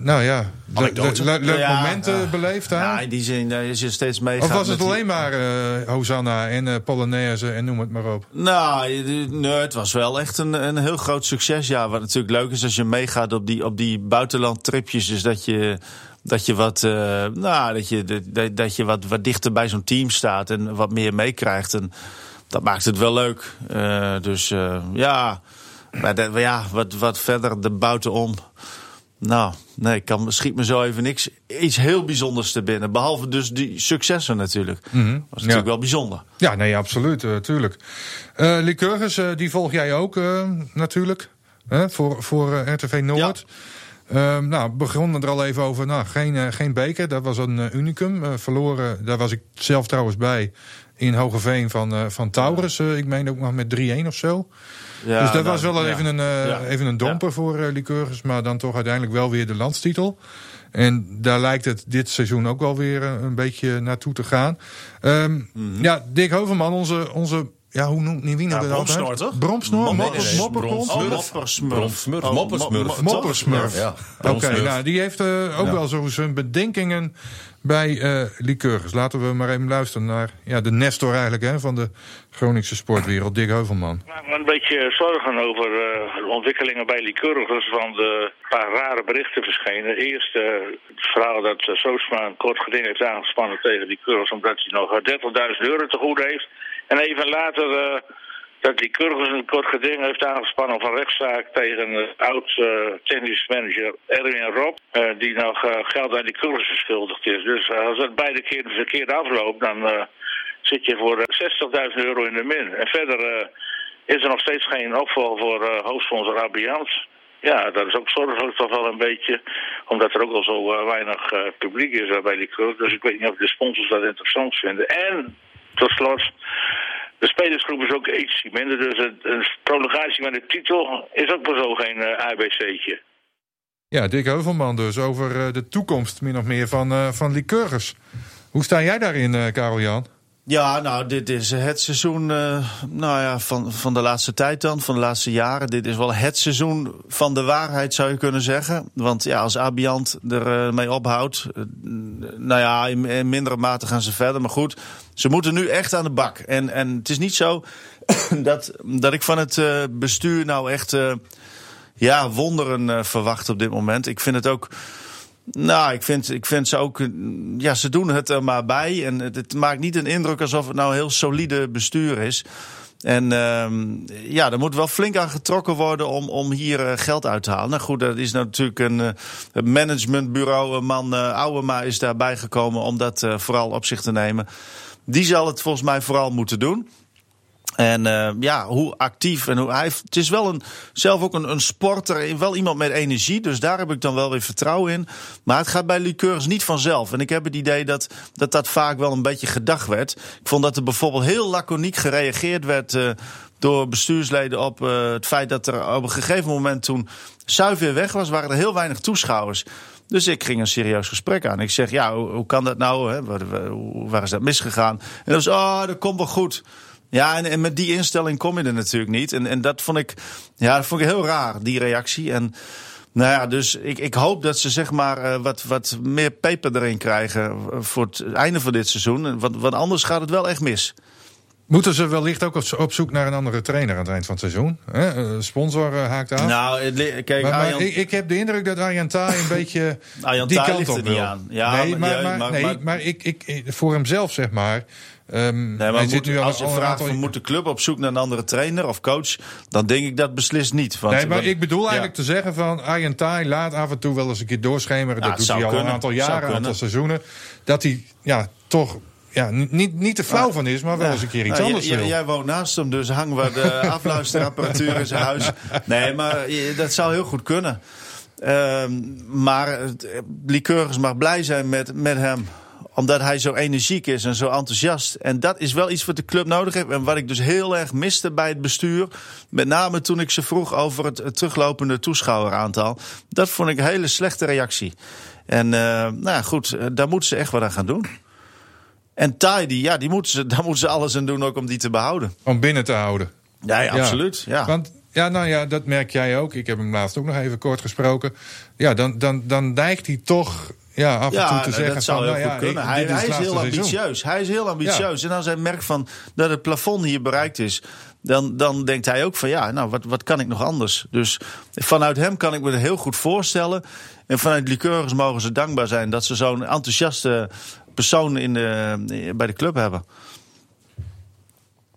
Nou ja, le- Anekdote. le- leuk Ja, moment eh, beleefd daar? Ja, in die zin eh, is je steeds mee. of was het alleen maar eh, Hosanna en eh, Polonaise en noem het maar op? Nou, nee, het was wel echt een, een heel groot succesjaar. Wat natuurlijk leuk is als je meegaat op die, op die buitenlandtripjes. Dus dat je, dat je, wat, eh, nou, dat je, dat, dat je wat, wat dichter bij zo'n team staat en wat meer meekrijgt. En dat maakt het wel leuk. Eh, dus eh, ja, maar ja wat, wat verder de buitenom. Nou, nee, ik kan, schiet me zo even niks iets heel bijzonders te binnen. Behalve dus die successen natuurlijk. was natuurlijk Ja. wel bijzonder. Ja, nee, absoluut, eh, tuurlijk. Eh Lycurgus, die volg jij ook natuurlijk. Hè, voor voor RTV Noord. Ehm, nou, we begonnen er al even over. Nou, geen, geen beker, dat was een unicum. Verloren, daar was ik zelf trouwens bij. In Hogeveen van, eh, van Taurus. Eh, ik meen ook nog met 3-1 of zo. Ja, dus dat nou, was wel ja. even, een, eh, Ja. even een domper voor uh, Lycurgus. Maar dan toch uiteindelijk wel weer de landstitel. En daar lijkt het dit seizoen ook wel weer een beetje naartoe te gaan. Ehm, Mhm. Ja, Dick Hoverman, onze... onze ja, hoe noemt het altijd? Bromsnoor, toch? Mopperkont. Oh. Moppersmurf. Oh, Moppersmurf. Oké, nou, die heeft eh, ook wel zo zijn bedenkingen bij eh Lycurgus. Laten we maar even luisteren naar ja, de Nestor eigenlijk hè, van de Groningse sportwereld, Dick Heuvelman. Ik maak me een beetje zorgen over eh, de ontwikkelingen bij Lycurgus, want eh, een paar rare berichten verschenen. Eerst eh, het verhaal dat uh, Soosma een kort geding heeft aangespannen tegen Lycurgus omdat hij nog eh, 30.000 euro te goed heeft. En even later eh, dat Lycurgus een kort geding heeft aangespannen van rechtszaak tegen uh, oud uh, technisch manager Erwin Rob, die nog geld aan Lycurgus verschuldigd is. Dus als dat beide keer verkeerd afloopt, dan zit je voor 60.000 euro in de min. En verder is er nog steeds geen opvolger voor hoofdsponsor Abiant. Ja, dat is ook zorgelijk toch wel een beetje. Omdat er ook al zo weinig publiek is bij die club. Dus ik weet niet of de sponsors dat interessant vinden. En, tot slot, de spelersgroep is ook iets minder. Dus een, prolongatie met de titel is ook maar zo geen uh, ABC'tje. Ja, Dick Heuvelman dus over uh, de toekomst min of meer van, uh, van Lycurgus. Hoe sta jij daarin, Karel-Jan? Ja, nou, dit is het seizoen uh, nou ja, van, van de laatste tijd dan, van de laatste jaren. Dit is wel het seizoen van de waarheid, zou je kunnen zeggen. Want ja, als Abiant ermee uh, mee ophoudt, uh, nou ja, in, in, mindere mate gaan ze verder. Maar goed, ze moeten nu echt aan de bak. En, en het is niet zo dat, dat ik van het bestuur nou echt ja, wonderen verwacht op dit moment. Ik vind het ook... Nou, ik vind, ik vind ze ook. Ja, ze doen het er maar bij. En het, maakt niet een indruk alsof het nou een heel solide bestuur is. En uh, ja, er moet wel flink aan getrokken worden om, om hier uh, geld uit te halen. Nou goed, dat is natuurlijk een uh, managementbureau. Man uh, Ouwema is daarbij gekomen om dat vooral op zich te nemen. Die zal het volgens mij vooral moeten doen. En uh, ja, hoe actief en hoe hij. Het is wel een, zelf ook een, een sporter, wel iemand met energie. Dus daar heb ik dan wel weer vertrouwen in. Maar het gaat bij Liqueurs niet vanzelf. En ik heb het idee dat, dat dat vaak wel een beetje gedacht werd. Ik vond dat er bijvoorbeeld heel laconiek gereageerd werd. Uh, door bestuursleden op het feit dat er op een gegeven moment toen Suif weer weg was, waren er heel weinig toeschouwers. Dus ik ging een serieus gesprek aan. Ik zeg, ja, hoe, kan dat nou? Hè? Waar, is dat misgegaan? En dat was, oh, dat komt wel goed. Ja, en, en, met die instelling kom je er natuurlijk niet. En, en dat vond ik, ja, dat vond ik heel raar, die reactie. En nou ja, dus ik, ik hoop dat ze zeg maar uh, wat, wat meer peper erin krijgen voor het einde van dit seizoen. Want, want anders gaat het wel echt mis. Moeten ze wellicht ook op zoek naar een andere trainer aan het eind van het seizoen? Hè? Sponsor haakt aan. Nou, kijk, maar, Arjan... maar ik, ik, heb de indruk dat Arjan Taai een beetje die kant op er niet wil. aan. Ja, nee, maar, maar, maar, maar ik, ik, voor hemzelf zeg maar. Um, nee, maar moet, al als je vraagt aantal... moet de club op zoek naar een andere trainer of coach, dan denk ik dat beslist niet. Want, nee, maar want, ik bedoel eigenlijk te zeggen van Arjen Taai laat af en toe wel eens een keer doorschemeren. Ja, dat doet hij al kunnen. een aantal jaren, een aantal seizoenen. Dat hij ja, toch ja, niet, niet te flauw van is, maar wel eens een keer iets nou, anders jij, wil. jij woont naast hem, dus hangen we de afluisterapparatuur in zijn huis. Nee, maar dat zou heel goed kunnen. Uh, maar Liqueurs mag blij zijn met, met hem omdat hij zo energiek is en zo enthousiast. En dat is wel iets wat de club nodig heeft. En wat ik dus heel erg miste bij het bestuur. Met name toen ik ze vroeg over het, teruglopende toeschouweraantal. Dat vond ik een hele slechte reactie. En uh, nou ja, goed, daar moeten ze echt wat aan gaan doen. En Tidy, ja, die moeten ze, daar moeten ze alles aan doen ook om die te behouden. Om binnen te houden. Ja, ja absoluut. Ja. Want ja, nou ja, dat merk jij ook. Ik heb hem laatst ook nog even kort gesproken. Ja, dan, dan, dan neigt hij toch ja, af en ja, toe te zeggen dat zou van, heel nou goed ja, kunnen. Hij, is, hij is heel ambitieus. Hij is heel ambitieus. Ja. En als hij merkt van dat het plafond hier bereikt is, dan, dan denkt hij ook van ja, nou wat, wat kan ik nog anders? Dus vanuit hem kan ik me het heel goed voorstellen. En vanuit Liqueurs mogen ze dankbaar zijn dat ze zo'n enthousiaste persoon in de, bij de club hebben.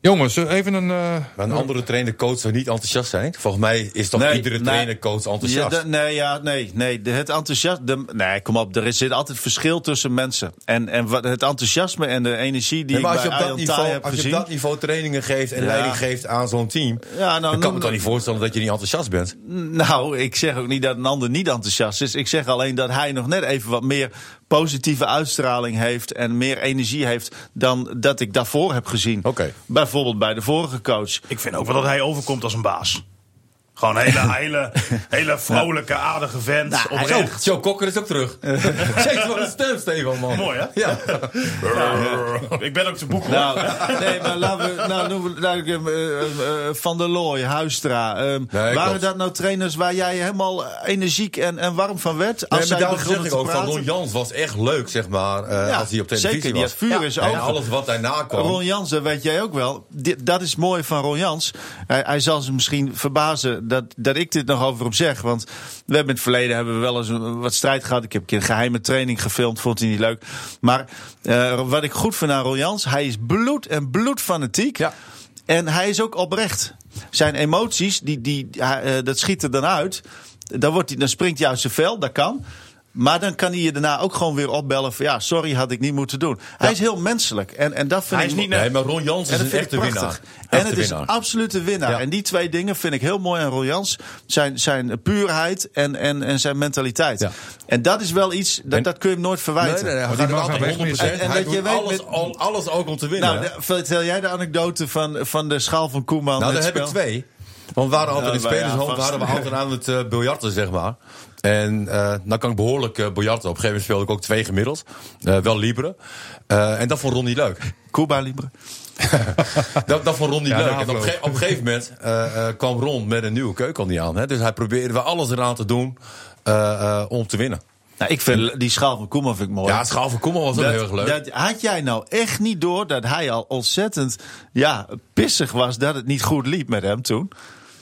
Jongens, even een. Uh, maar een andere trainer coach zou niet enthousiast zijn. Volgens mij is toch nee, iedere trainer coach enthousiast. Ja, nee, ja, nee, nee. De, het enthousiasme. Nee, kom op. Er zit altijd verschil tussen mensen. En, en wat, het enthousiasme en de energie die nee, maar als je bij op dat niveau, als je gezien. op dat niveau trainingen geeft en Ja. leiding geeft aan zo'n team, Ja, nou, dan kan ik me toch niet voorstellen dat je niet enthousiast bent. Nou, ik zeg ook niet dat een ander niet enthousiast is. Ik zeg alleen dat hij nog net even wat meer positieve uitstraling heeft en meer energie heeft dan dat ik daarvoor heb gezien. Oké. Bijvoorbeeld bij de vorige coach. Ik vind ook wel dat hij overkomt als een baas. Gewoon een hele, hele, hele vrolijke, aardige vent. Nou, hij- oprecht. Joe Kokker is ook terug. Zeker wel een stem, Stefan, man. Mooi, hè? Ja. Ik ben ook zijn boek. Nou, nee, maar laten we. Nou, noemen we, nou, eh, eh, Van der Looy, Huistra. ehm, Nee, waren klopt. dat nou trainers waar jij helemaal energiek en, en warm van werd? Nee, Als maar zij daarom zeg ik te ook van? Ron Jans was echt leuk, zeg maar, eh, Ja, als hij op televisie zeker, die was. had vuur in zijn En alles wat daarna kwam. Ron Jans, dat weet jij ook wel. Dit- dat is mooi van Ron Jans. Hij, hij zal ze misschien verbazen dat, dat ik dit nog over hem zeg. Want we hebben in het verleden hebben we wel eens een- wat strijd gehad. Ik heb een keer een geheime training gefilmd, vond hij niet leuk. Maar eh, wat ik goed vind aan Ron Jans, hij is bloed en bloedfanatiek. Ja. En hij is ook oprecht. Zijn emoties, die, die, eh, dat schiet er dan uit. Dan, wordt hij, dan springt hij uit zijn vel, dat kan. Maar dan kan hij je daarna ook gewoon weer opbellen van... ja, sorry, had ik niet moeten doen. Hij is heel menselijk. En, en dat vind Hij ik is niet Nee, maar Ron Jans is een echte winnaar. En Echte het is een absolute winnaar. Ja. En die twee dingen vind ik heel mooi aan Royans. Zijn, zijn puurheid en, en, en zijn mentaliteit. Ja. En dat is wel iets, dat, En- dat kun je hem nooit verwijten. Nee, nee, nee, hij gaat mag altijd nog best 100%. missen. En- en hij dat je weet alles, met- alles ook om te winnen. nou, vertel jij de anekdote van, van de schaal van Koeman? Nou, daar heb ik twee. Want we waren altijd in ja, vast. waren we altijd aan het eh biljarten, zeg maar. En eh nou kan ik behoorlijk eh biljarten. Op een gegeven moment speelde ik ook twee gemiddeld. Eh, wel libre. Eh, en dat vond Ron niet leuk. Cuba Libre. Dat, dat vond Ron niet Ja, leuk. En op, ge- op een gegeven moment eh, eh, kwam Ron met een nieuwe keuken niet aan. Hè? Dus hij probeerde wel alles eraan te doen eh, eh, om te winnen. Nou, ik vind die schaal van Koeman vind ik mooi. Ja, het schaal van Koeman was ook Dat- heel erg leuk. dat- had jij nou echt niet door dat hij al ontzettend ja, pissig was dat het niet goed liep met hem toen?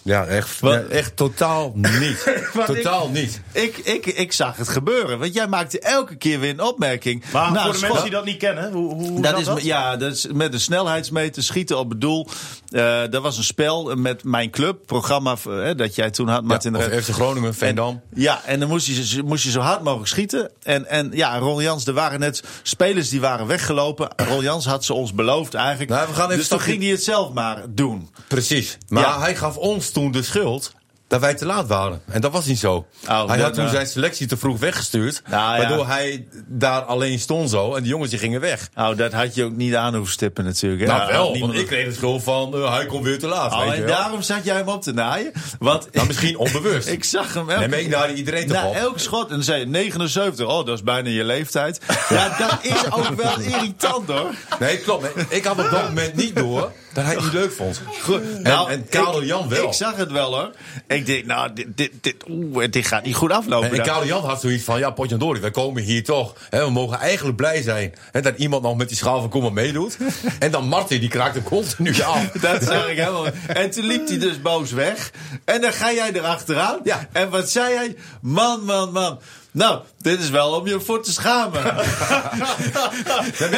Ja, echt, Wat- echt totaal niet. Totaal niet. Ik, ik, ik zag het gebeuren. Want jij maakte elke keer weer een opmerking. Maar Nou, voor de schot- mensen die dat niet kennen, hoe, hoe dat is, dat? Ja, dat is met een snelheidsmeter schieten op het doel. Eh, dat was een spel met mijn club, programma eh, dat jij toen had, Martin Ja, de. FC Groningen, Veendam. En- ja, en dan moest je, moest je zo hard mogelijk schieten. En, en ja, Ron Jans, er waren net spelers die waren weggelopen. Ron Jans had ze ons beloofd eigenlijk. Nou, we gaan even dus toen ging hij het zelf maar doen. Precies. Maar Ja. hij gaf ons toen de schuld dat wij te laat waren. En dat was niet zo. hij dat- had toen nou. zijn selectie te vroeg weggestuurd. Nou, ja. waardoor hij daar alleen stond zo. En die jongens die gingen weg. Nou, dat had je ook niet aan hoeven stippen natuurlijk. hè. nou Ja, wel, want ik kreeg de schuld van uh, hij komt weer te laat. Oh, weet je en daarom zat jij hem op te naaien. Want Nou, misschien onbewust. ik zag hem elke Nee, naaide iedereen op. elk schot. En dan zei je 79. Oh, dat is bijna je leeftijd. Ja, dat is ook wel irritant hoor. Nee, klopt. Ik had op dat moment niet door dat hij het niet leuk vond. Goed. En, en Karel Jan wel. Ik zag het wel hoor. Ik denk, nou, dit, dit, dit, oeh, dit gaat niet goed aflopen. En, en. Karel Jan had zoiets van, ja, Potjandori, wij komen hier toch. Hè, we mogen eigenlijk blij zijn hè, dat iemand nog met die schaal van Koeman meedoet. en dan Martin, die kraakt hem continu af. Dat zag ik helemaal. En toen liep hij dus boos weg. En dan ga jij erachteraan. Ja. En wat zei hij? Man, man, man. Nou, dit is wel om je voor te schamen.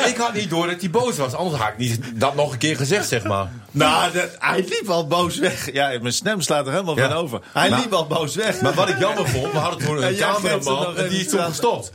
Ik had niet door dat hij boos was. Anders had ik niet dat nog een keer gezegd, zeg maar. nou, dat, hij liep al boos weg. Ja, mijn stem slaat er helemaal Ja. van over. Hij liep al boos weg. Maar wat ik jammer vond, we hadden toen En een er cameraman en die is toen gestopt.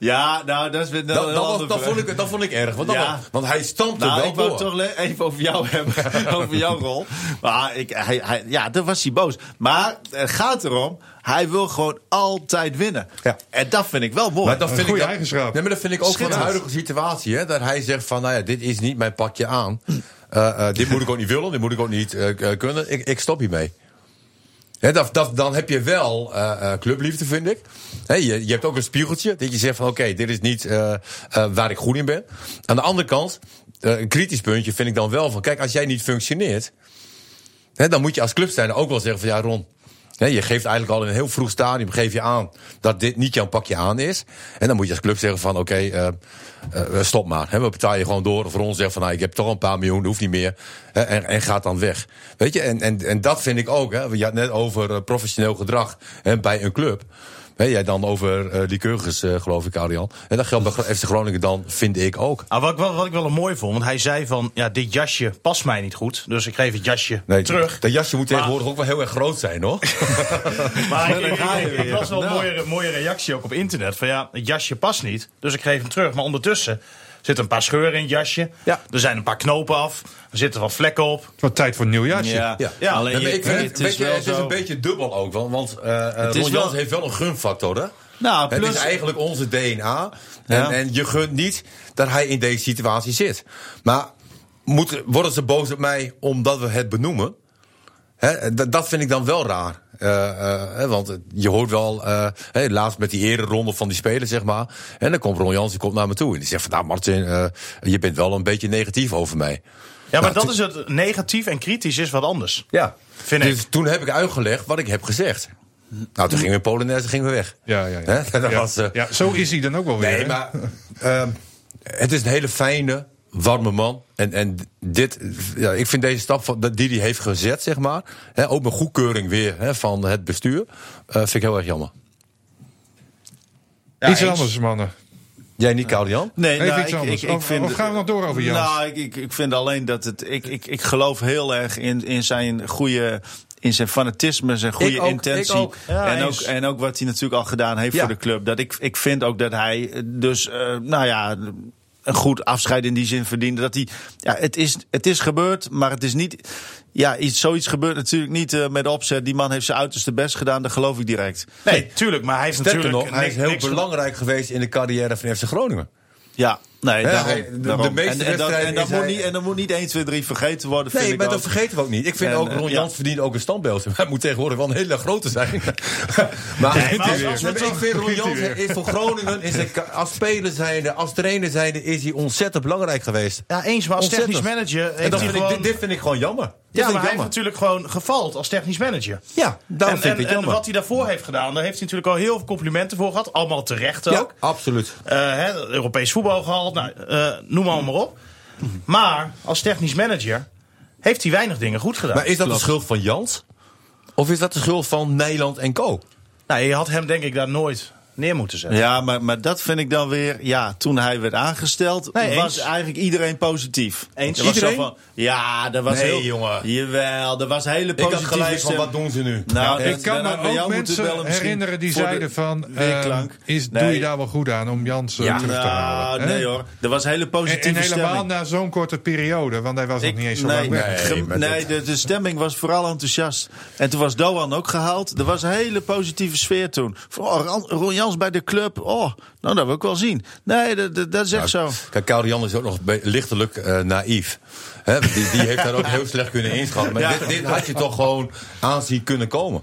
Ja, nou, dat is weer een Dat, dat, was, ander dat, verhaal. vond ik, dat vond ik erg. Want, Ja. want hij stampte Nou, wel ik wou het toch even over jou hebben. over jouw rol. Maar ik, hij, hij, ja, daar was hij boos. Maar het gaat erom, hij wil gewoon altijd winnen. Ja. En dat vind ik wel mooi. Maar dat vind goede ik eigenschap. Nee, maar dat vind ik ook van de huidige situatie. Hè, dat hij zegt van, nou ja, dit is niet mijn pakje aan. Eh, eh, dit moet ik ook niet willen, dit moet ik ook niet eh, eh, kunnen. Ik, ik stop hiermee. Hè, dat, dat, dan heb je wel eh, clubliefde, vind ik. Hè, je, je hebt ook een spiegeltje. Dat je zegt van, oké, dit is niet eh, eh, waar ik goed in ben. Aan de andere kant, een kritisch puntje vind ik dan wel van... Kijk, als jij niet functioneert... Hè, dan moet je als clubstijner ook wel zeggen van, ja, Ron... je geeft eigenlijk al in een heel vroeg stadium geef je aan dat dit niet jouw pakje aan is. En dan moet je als club zeggen van oké, eh, eh, stop maar. We betalen je gewoon door. Of Ron zegt van nou, ik heb toch een paar miljoen, hoeft niet meer. En, en gaat dan weg. Weet je, en, en, en dat vind ik ook. Hè. Je had net over eh, professioneel gedrag hè, bij een club. Hè, jij dan over uh, Lycurgus, uh, geloof ik, Arjan. En dat geldt bij FC Groningen dan, vind ik ook. Ah, wat, ik wel, wat ik wel een mooi vond, want hij zei van... ja, dit jasje past mij niet goed, dus ik geef het jasje Nee, terug. Dat jasje moet tegenwoordig ook wel heel erg groot zijn, hoor. Maar ik, las wel een Nou. mooie, mooie reactie ook op internet. Van ja, het jasje past niet, dus ik geef hem terug. Maar ondertussen zitten een paar scheuren in het jasje. Ja. Er zijn een paar knopen af. Er zitten wat vlekken op. Wat tijd voor een nieuw jasje. Ja, Ja. Ja, alleen je- ik vind, het is je, wel het is zo. een beetje dubbel ook. Want, want eh eh, Het is Ron wel- Jans heeft wel een gunfactor, hè? Nou, Het plus, is eigenlijk onze DNA. En, Ja. en je gunt niet dat hij in deze situatie zit. Maar moeten, worden ze boos op mij omdat we het benoemen? Dat vind ik dan wel raar. Eh, eh, hè, want je hoort wel, eh, hè, laatst met die ereronde van die spelers, zeg maar. En dan komt Ron Jans, die komt naar me toe. En die zegt van, nou Martin, eh, je bent wel een beetje negatief over mij. Ja, maar Nou, dat is het negatief en kritisch is wat anders. Ja, Vind dus ik. toen heb ik uitgelegd wat ik heb gezegd. Nou, toen gingen we in Polonaise gingen we weg. Ja, ja, ja. Hè? Dat Ja. was, Ja, zo is hij dan ook wel weer. Nee, hè? maar ehm, het is een hele fijne, warme man. En, en dit, ja, ik vind deze stap van, die hij heeft gezet, zeg maar. Hè, ook met goedkeuring weer hè, van het bestuur. eh, vind ik heel erg jammer. Ja, Iets anders, mannen. Jij niet, Jan? Nee, Even nou, iets ik, anders. ik, ik vind, of gaan we nog door over Jans? Nou, ik, ik, ik vind alleen dat het. Ik, ik, ik geloof heel erg in, in zijn goede. In zijn fanatisme, zijn goede Ik ook, intentie. ik ook. Ja, en, ook, en ook wat hij natuurlijk al gedaan heeft Ja. voor de club. Dat ik, ik vind ook dat hij dus, eh, nou ja, een goed afscheid in die zin verdiende. Dat hij, ja, het is, het is gebeurd, maar het is niet. Ja, iets, zoiets gebeurt natuurlijk niet eh, met opzet. Die man heeft zijn uiterste best gedaan, dat geloof ik direct. Nee, tuurlijk. Maar hij heeft Sterker natuurlijk nog, hij is heel niks- belangrijk geweest in de carrière van FC Groningen. Ja, nee, daarom, de- de meeste en, en, dat, wedstrijden en, dat moet hij- niet, en dat moet niet 1, 2, 3 vergeten worden. vind Nee, ik maar ook. dat vergeten we ook niet. Ik vind En, ook, eh, Ron ja. Jans verdient ook een standbeeld. Hij moet tegenwoordig wel een hele grote zijn. maar Nee, maar als- als ik vind Ron Jans is voor Groningen, is hij, als speler zijnde, als trainer zijnde, is hij ontzettend belangrijk geweest. Ja, eens, maar als Ontzettend. technisch manager heeft En dat hij vind ik, dit vind ik gewoon jammer. Ja, maar hij heeft natuurlijk gewoon gevald als technisch manager. Ja, daarom en, vind en, ik het en jammer. wat hij daarvoor heeft gedaan, daar heeft hij natuurlijk al heel veel complimenten voor gehad. Allemaal terecht ja, ook. absoluut. Eh, hè, Europees voetbal gehaald, nou, eh, noem maar, maar op. Maar als technisch manager heeft hij weinig dingen goed gedaan. Maar is dat de schuld van Jans? Of is dat de schuld van Nederland en Co? Nou, je had hem denk ik daar nooit neer moeten zetten. Ja, maar, maar dat vind ik dan weer. Ja, toen hij werd aangesteld, Nee, was eens. eigenlijk iedereen positief. Eens. Er was zo Iedereen? Van, ja, dat was Nee, heel. jongen. Jawel, er was hele Ik positieve had gelijk van, wat doen ze nu? Nou, Ja, dat- Ik kan me ook mensen herinneren die voor de zeiden van... eh, weerklank. is, doe je daar wel goed aan om Jans eh, Ja, terug te halen? nou, hè? nee hoor. Er was hele En, positieve en helemaal stemming. na zo'n korte periode, want hij was nog Ik- niet eens zo nee, lang weg. Nee, de, de stemming was vooral enthousiast. En toen was Doan ook gehaald. Er was een hele positieve sfeer toen. Van, Ron- Bij de club. Oh, nou, dat wil ik wel zien. Nee, dat, dat, is echt zo. Kijk, Karel Jan is ook nog lichtelijk eh, naïef. Die, die heeft daar ook heel slecht kunnen inschatten. Maar Ja. dit, dit had je toch gewoon aan zien kunnen komen.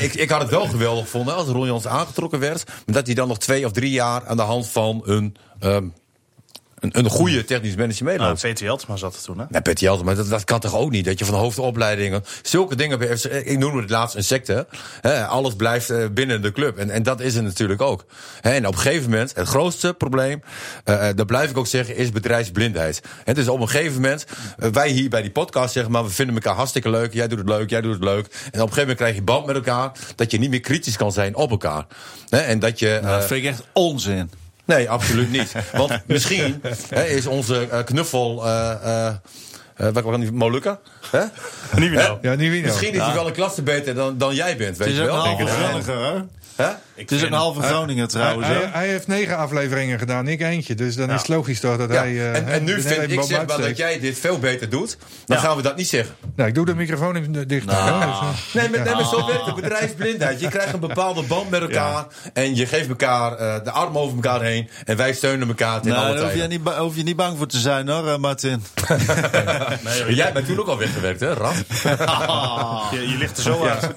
Ik, ik had het wel geweldig gevonden als Ron Jans aangetrokken werd. Maar dat hij dan nog twee of drie jaar aan de hand van een, ehm, een, een goede technisch manager Nou, meeloopt. Peter Jeltema zat er toen, hè? Nee, Petty Jelten, maar dat, dat kan toch ook niet? Dat je van hoofdopleidingen zulke dingen... bij FC Ik noemde het laatst een secte. Hè, alles blijft eh, binnen de club. En, en dat is het natuurlijk ook. Hè, en op een gegeven moment, het grootste probleem... eh, eh, dat blijf ik ook zeggen, is bedrijfsblindheid. Hè, dus op een gegeven moment, wij hier bij die podcast zeggen... maar we vinden elkaar hartstikke leuk. Jij doet het leuk, jij doet het leuk. En op een gegeven moment krijg je band met elkaar... dat je niet meer kritisch kan zijn op elkaar. Hè, en dat je... Nou, dat eh, vind ik echt onzin. Nee, absoluut niet. Want misschien hè, is onze eh, knuffel. eh eh eh, wat kan die Molucca? Hè? Niet meer nou. Ja, niet wie nou. Misschien is hij wel een klasse beter dan, dan jij bent, weet Het is je wel? een halve hè? Hè? Het is ook een halve Groninger Hij, trouwens. hij, hij heeft negen afleveringen gedaan, ik eentje. Dus dan is het logisch toch dat Ja. hij... eh, en, nu vind ik zeg maar dat jij dit veel beter doet. Dan Ja. gaan we dat niet zeggen. Nou, ik doe de microfoon even dicht. hè, dus, eh, Nee, maar, nee, maar zo werkt de bedrijfsblindheid. Je krijgt een bepaalde band met elkaar. En je geeft elkaar eh, de arm over elkaar heen. En wij steunen elkaar Nou, alle daar hoef je, niet, hoef je niet bang voor te zijn hoor, Martin. Maar Jij bent toen ook al weggewerkt, hè, Raf? Je, je ligt er zo uit.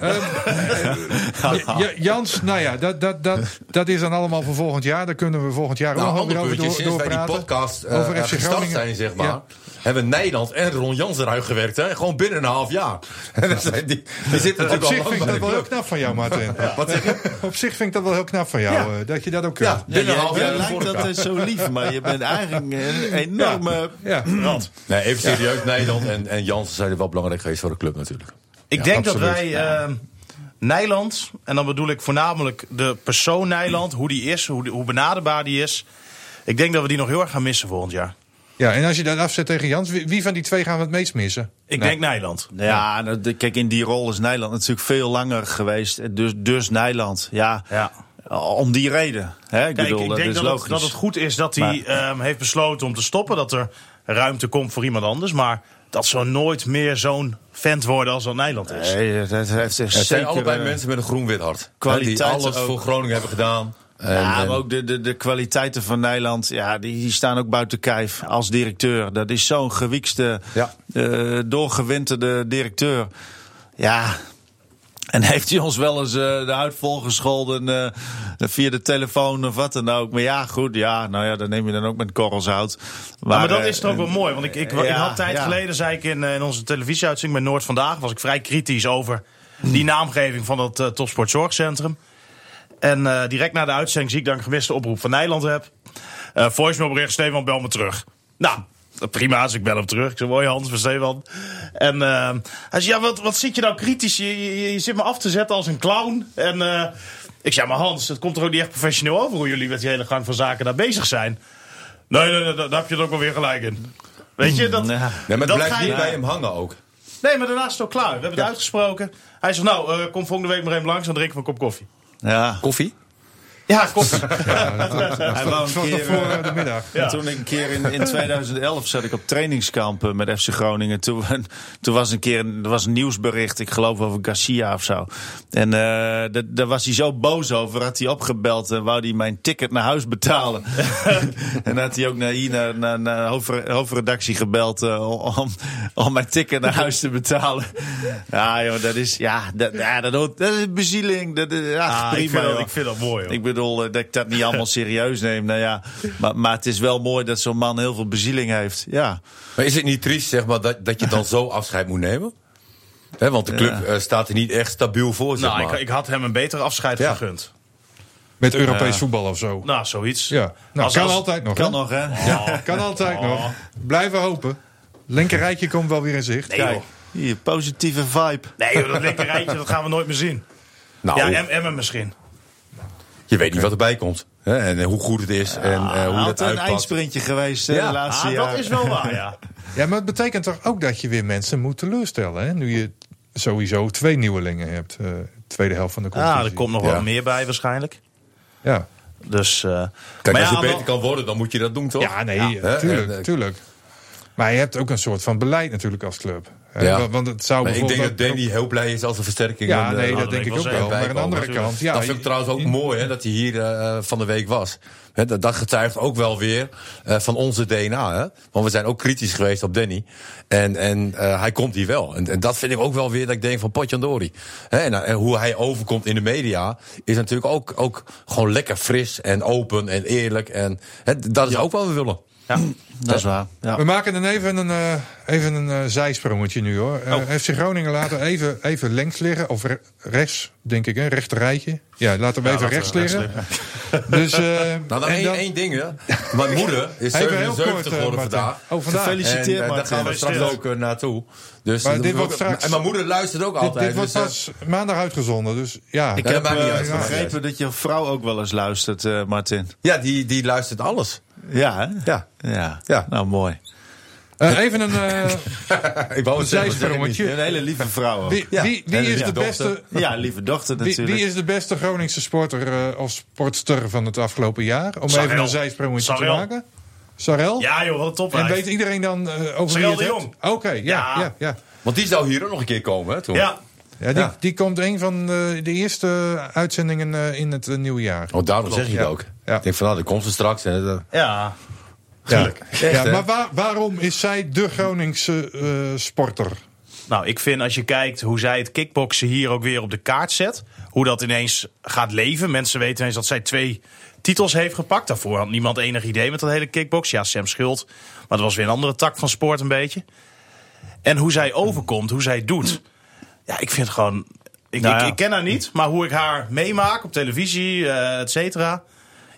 Ja, Jans, nou ja, dat, dat, dat, dat is dan allemaal voor volgend jaar. Daar kunnen we volgend jaar Nou, ook nog weer over door, Sinds wij die doorpraten. podcast eh, Over FC gestart Groningen. zijn, zeg maar... Ja. hebben Nederland en Ron Jans eruit gewerkt. Hè? Gewoon binnen een half jaar. En dat zijn die, die zitten Op natuurlijk al zich vind ik dat de wel heel knap van jou, Martin. Wat zeg je? Op zich vind ik dat wel heel knap van jou, Ja. eh, dat je dat ook kunt. Ja, Ja, binnen een half jaar lijkt voor elkaar. altijd zo lief, maar je bent eigenlijk een enorme Ja. rand. Nee, even serieus. Nederland en, en Jans zijn er wel belangrijk geweest voor de club natuurlijk. Ik Ja, denk absoluut. dat wij Nijland, en dan bedoel ik voornamelijk de persoon Nijland, hoe die is, hoe, die- hoe benaderbaar die is. Ik denk dat we die nog heel erg gaan missen volgend jaar. ja, en als je dat afzet tegen Jans, wie, wie van die twee gaan we het meest missen? Ik Nee. denk Nijland. Ja, nou, kijk, in die rol is Nederland natuurlijk veel langer geweest. Dus, dus Nederland, ja. Ja. om die reden. Hè? Ik Kijk, bedoel, ik dat denk is dat logisch. het, dat het goed is dat hij ehm, heeft besloten om te stoppen. Dat er ruimte komt voor iemand anders. Maar dat zou nooit meer zo'n vent worden als dat Nederland is. Nee, dat heeft Het zeker... zijn allebei eh, mensen met een groen-wit hart. Hè, kwaliteit Die alles ook. voor Groningen hebben gedaan. En, ja, maar ook de, de, de kwaliteiten van Nederland, ja, die, die staan ook buiten kijf als directeur. Dat is zo'n gewiekste, Ja. eh, doorgewinterde directeur. Ja, en heeft hij ons wel eens eh, de huid volgescholden eh, via de telefoon of wat dan ook. Maar ja, goed, ja, nou ja, dan neem je dan ook met korrels uit. Maar, maar dat eh, is toch ook wel mooi. Want ik, ik, ik ja, had tijd ja. geleden, zei ik in, eh, in onze televisieuitzending bij Noord Vandaag... was ik vrij kritisch over die naamgeving van dat uh, topsportzorgcentrum. En uh, direct na de uitzending zie ik ik een gemiste oproep van Nederland heb. Voicemailbericht, Stefan, bel me terug. Nou, prima, dus ik bel hem terug. Ik zei, mooi Hans, van Stefan. En uh, hij zei, ja, wat, wat zit je nou kritisch? Je, je, je zit me af te zetten als een clown. En uh, ik zei, maar Hans, het komt toch ook niet echt professioneel over... hoe jullie met die hele gang van zaken daar bezig zijn? Nee, nee, nee daar, daar heb je het ook wel weer gelijk in. Weet je, dat, Ja. nee, maar het dat blijft je- niet bij hem hangen ook. Nee, maar daarna is het ook klaar. We hebben het uitgesproken. Hij zegt, nou, uh, kom volgende week maar even langs... dan drinken we een kop koffie. Ja. Koffie? Ja, koffie. Hij wou een keer, voor eh, eh, de middag. Ja. Toen ik een keer in, in 2011 zat ik op trainingskamp eh, met FC Groningen. Toen, toen was een keer een, er was een nieuwsbericht, ik geloof over Garcia of zo. En eh, dat- daar was hij zo boos over. Had hij opgebeld en wou hij mijn ticket naar huis betalen. en had hij ook naar hier naar, naar, naar hoofdre- hoofdredactie gebeld eh, om, om mijn ticket naar huis te betalen. Ja, joh, dat is ja, dat, ja, dat, is bezieling. Dat, is- ja, Ah, prima. ik, vind dat, ik vind dat mooi, hoor. Ik bedoel eh, dat ik dat niet allemaal serieus neem. Nou ja, maar, maar het is wel mooi dat zo'n man heel veel bezieling heeft. Ja. Maar is het niet triest, zeg maar, dat, dat je dan zo afscheid moet nemen? Hè, want de club eh, staat er niet echt stabiel voor, zeg nou, maar. ik, ik had hem een beter afscheid Ja. gegund. Met Europees voetbal of zo. Nou, zoiets. Ja, nou, Als- kan als- altijd nog. Kan hè? nog, hè? Ja, kan altijd nog. Blijven hopen. Linkerrijtje komt wel weer in zicht. Nee, joh. hier, positieve vibe. Nee, joh, dat linkerrijtje, dat gaan we nooit meer zien. nou, Ja, en Emmen misschien. Je weet niet wat erbij komt. Hè, en eh, hoe goed het is en eh, hoe dat een uitpakt. eindsprintje geweest eh, Ja. de laatste Ah, jaren. dat is wel waar, ja. Ja, maar het betekent toch ook dat je weer mensen moet teleurstellen. Hè? Nu je sowieso twee nieuwelingen hebt. eh tweede helft van de competitie. Ah, er komt nog Ja. wel meer bij waarschijnlijk. Ja, Dus, eh, Kijk, maar als je ja, beter kan worden, dan moet je dat doen, toch? ja nee, tuurlijk, tuurlijk. Maar je hebt ook een soort van beleid natuurlijk als club. Hè? Ja. Want- het zou Maar ik denk dat Danny heel blij is als een versterking. Ja, eh, nee, dat denk ik ook wel. Maar aan de andere kant... Ja, dat vind ik trouwens ook mooi, hè, dat hij hier eh, van de week was. Hè, dat, getuigt ook wel weer eh, van onze DNA. Hè? Want we zijn ook kritisch geweest op Danny. En, en eh, hij komt hier wel. En, en dat vind ik ook wel weer dat ik denk van Potjandori. Hè, en, en hoe hij overkomt in de media is natuurlijk ook, ook gewoon lekker fris en open en eerlijk. En hè, dat is ook wat we willen. Ja. Dat is waar. Ja. We maken dan even een, eh, even een eh, zijsprongetje nu hoor. Eh Oh. FC Groningen laten even, even links liggen. Of re- rechts, denk ik, hè? Rechterrijtje. Ja, laten we Ja, even laten rechts we rechts liggen. Dus, eh, Nou, dan één, dan- één ding, hè. Mijn moeder is Even heel 77 kort, eh, geworden vandaag. Oh, vandaag. Gefeliciteerd. En, daar gaan we straks ook naartoe. Dus, Maar dit wordt straks- En mijn moeder luistert ook Dit, altijd. dit wordt dus, pas maandag uitgezonden. Dus ja, Ik heb begrepen dat je vrouw ook wel eens luistert, eh, Martin. Ja, die, die luistert alles. Ja? Ja. Ja. Ja. Nou, mooi. Eh, even een eh, Ik wou zijsprongetje. ik niet. Een hele lieve vrouw ook. Wie, Ja. wie, wie is de dochter. beste... Ja, lieve dochter Wie, natuurlijk. wie is de beste Groningse sporter eh, of sportster van het afgelopen jaar? Om Sarel. even een zijsprongetje te maken. Sarel? ja, joh, wat een top. En weet iedereen dan over wie Sarel het de? Jong. Oké, ja, ja. Ja. Ja, Want die zou hier ook nog een keer komen, hè, toen. Ja, ja. die, Ja. die komt een van de, de eerste uitzendingen eh, in het nieuwe jaar. Oh, daarom zeg je Ja. het ook. Ja. Ik denk van, nou, dat komt ze straks. En, ja. Ja, ja maar waar- waarom is zij de Groningse eh, sporter? Nou, ik vind als je kijkt hoe zij het kickboksen hier ook weer op de kaart zet. Hoe dat ineens gaat leven. Mensen weten ineens dat zij twee titels heeft gepakt. Daarvoor had niemand enig idee met dat hele kickbox. Ja, Sam Schuld. Maar dat was weer een andere tak van sport een beetje. En hoe zij overkomt, hoe zij het doet. Ja, ik vind gewoon... Ik, Nou ja. ik ken haar niet, maar hoe ik haar meemaak op televisie, eh et cetera.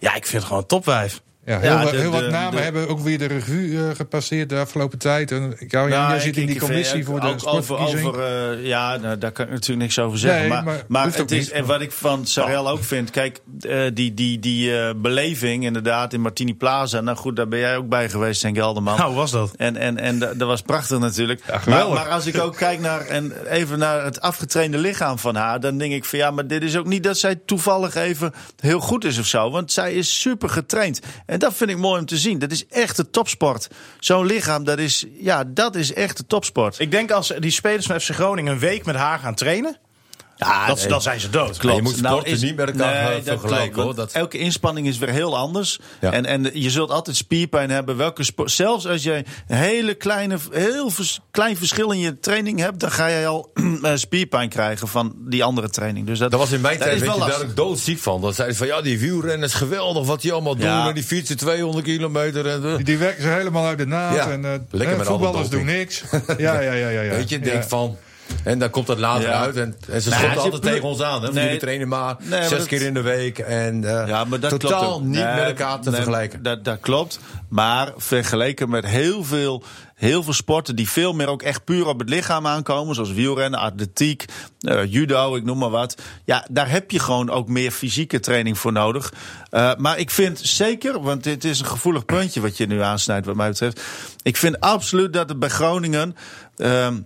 Ja, ik vind het gewoon een topwijf. Ja, heel, Ja, wat- de- heel wat de- namen de- hebben ook weer de revue eh, gepasseerd de afgelopen tijd. En, jou, Nou, jij ik- zit in die commissie ik- voor de ook over, sportverkiezing. over eh, Ja, nou, daar kan ik natuurlijk niks over zeggen. Nee, maar maar het is, niet. en wat ik van Sarel ook vind... Kijk, eh, die, die, die eh, beleving inderdaad in Martini Plaza... Nou goed, daar ben jij ook bij geweest, Henk Gelderman. Nou, hoe was dat? En, en, en dat was prachtig natuurlijk. maar, geweldig. maar als ik ook kijk naar, en even naar het afgetrainde lichaam van haar... dan denk ik van ja, maar dit is ook niet dat zij toevallig even heel goed is of zo. Want zij is super getraind. En dat vind ik mooi om te zien. Dat is echt de topsport. Zo'n lichaam, dat is, ja, dat is echt de topsport. Ik denk als die spelers van FC Groningen een week met haar gaan trainen, Ja, dat, nee. dan zijn ze dood. Ja, je moet Nou, sporten niet met elkaar, eh, dat vergelijken, klopt, hoor. Dat- Elke inspanning is weer heel anders. Ja. En, en je zult altijd spierpijn hebben. Welke zelfs als je een hele kleine, heel vers- klein verschil in je training hebt, dan ga je al eh, spierpijn krijgen van die andere training. Dus dat, Dat was in mijn dat tijd, weet wel je, daar lastig. ook doodziek van. Dan zeiden ze van, ja, die wielrennen is geweldig wat die allemaal doen. Ja. En die fietsen 200 kilometer. En, Die, die werken ze helemaal uit de naad. Ja, en, eh, lekker met voetballers alle doen niks. Ja, ja, ja. ja, ja. Weet je, Ja. denk van... En dan komt dat later Ja. uit. En, en ze Nou, schotten altijd tegen ons aan. Hè? Nee. Jullie trainen maar Nee, maar zes dat- keer in de week. En eh, Ja, maar dat totaal klopt niet Nee, met elkaar te vergelijken. Dat, dat klopt. Maar vergeleken met heel veel, heel veel sporten die veel meer ook echt puur op het lichaam aankomen. Zoals wielrennen, atletiek, eh, judo, ik noem maar wat. Ja, daar heb je gewoon ook meer fysieke training voor nodig. Eh, maar ik vind zeker, want dit is een gevoelig puntje wat je nu aansnijdt wat mij betreft. Ik vind absoluut dat het bij Groningen... ehm,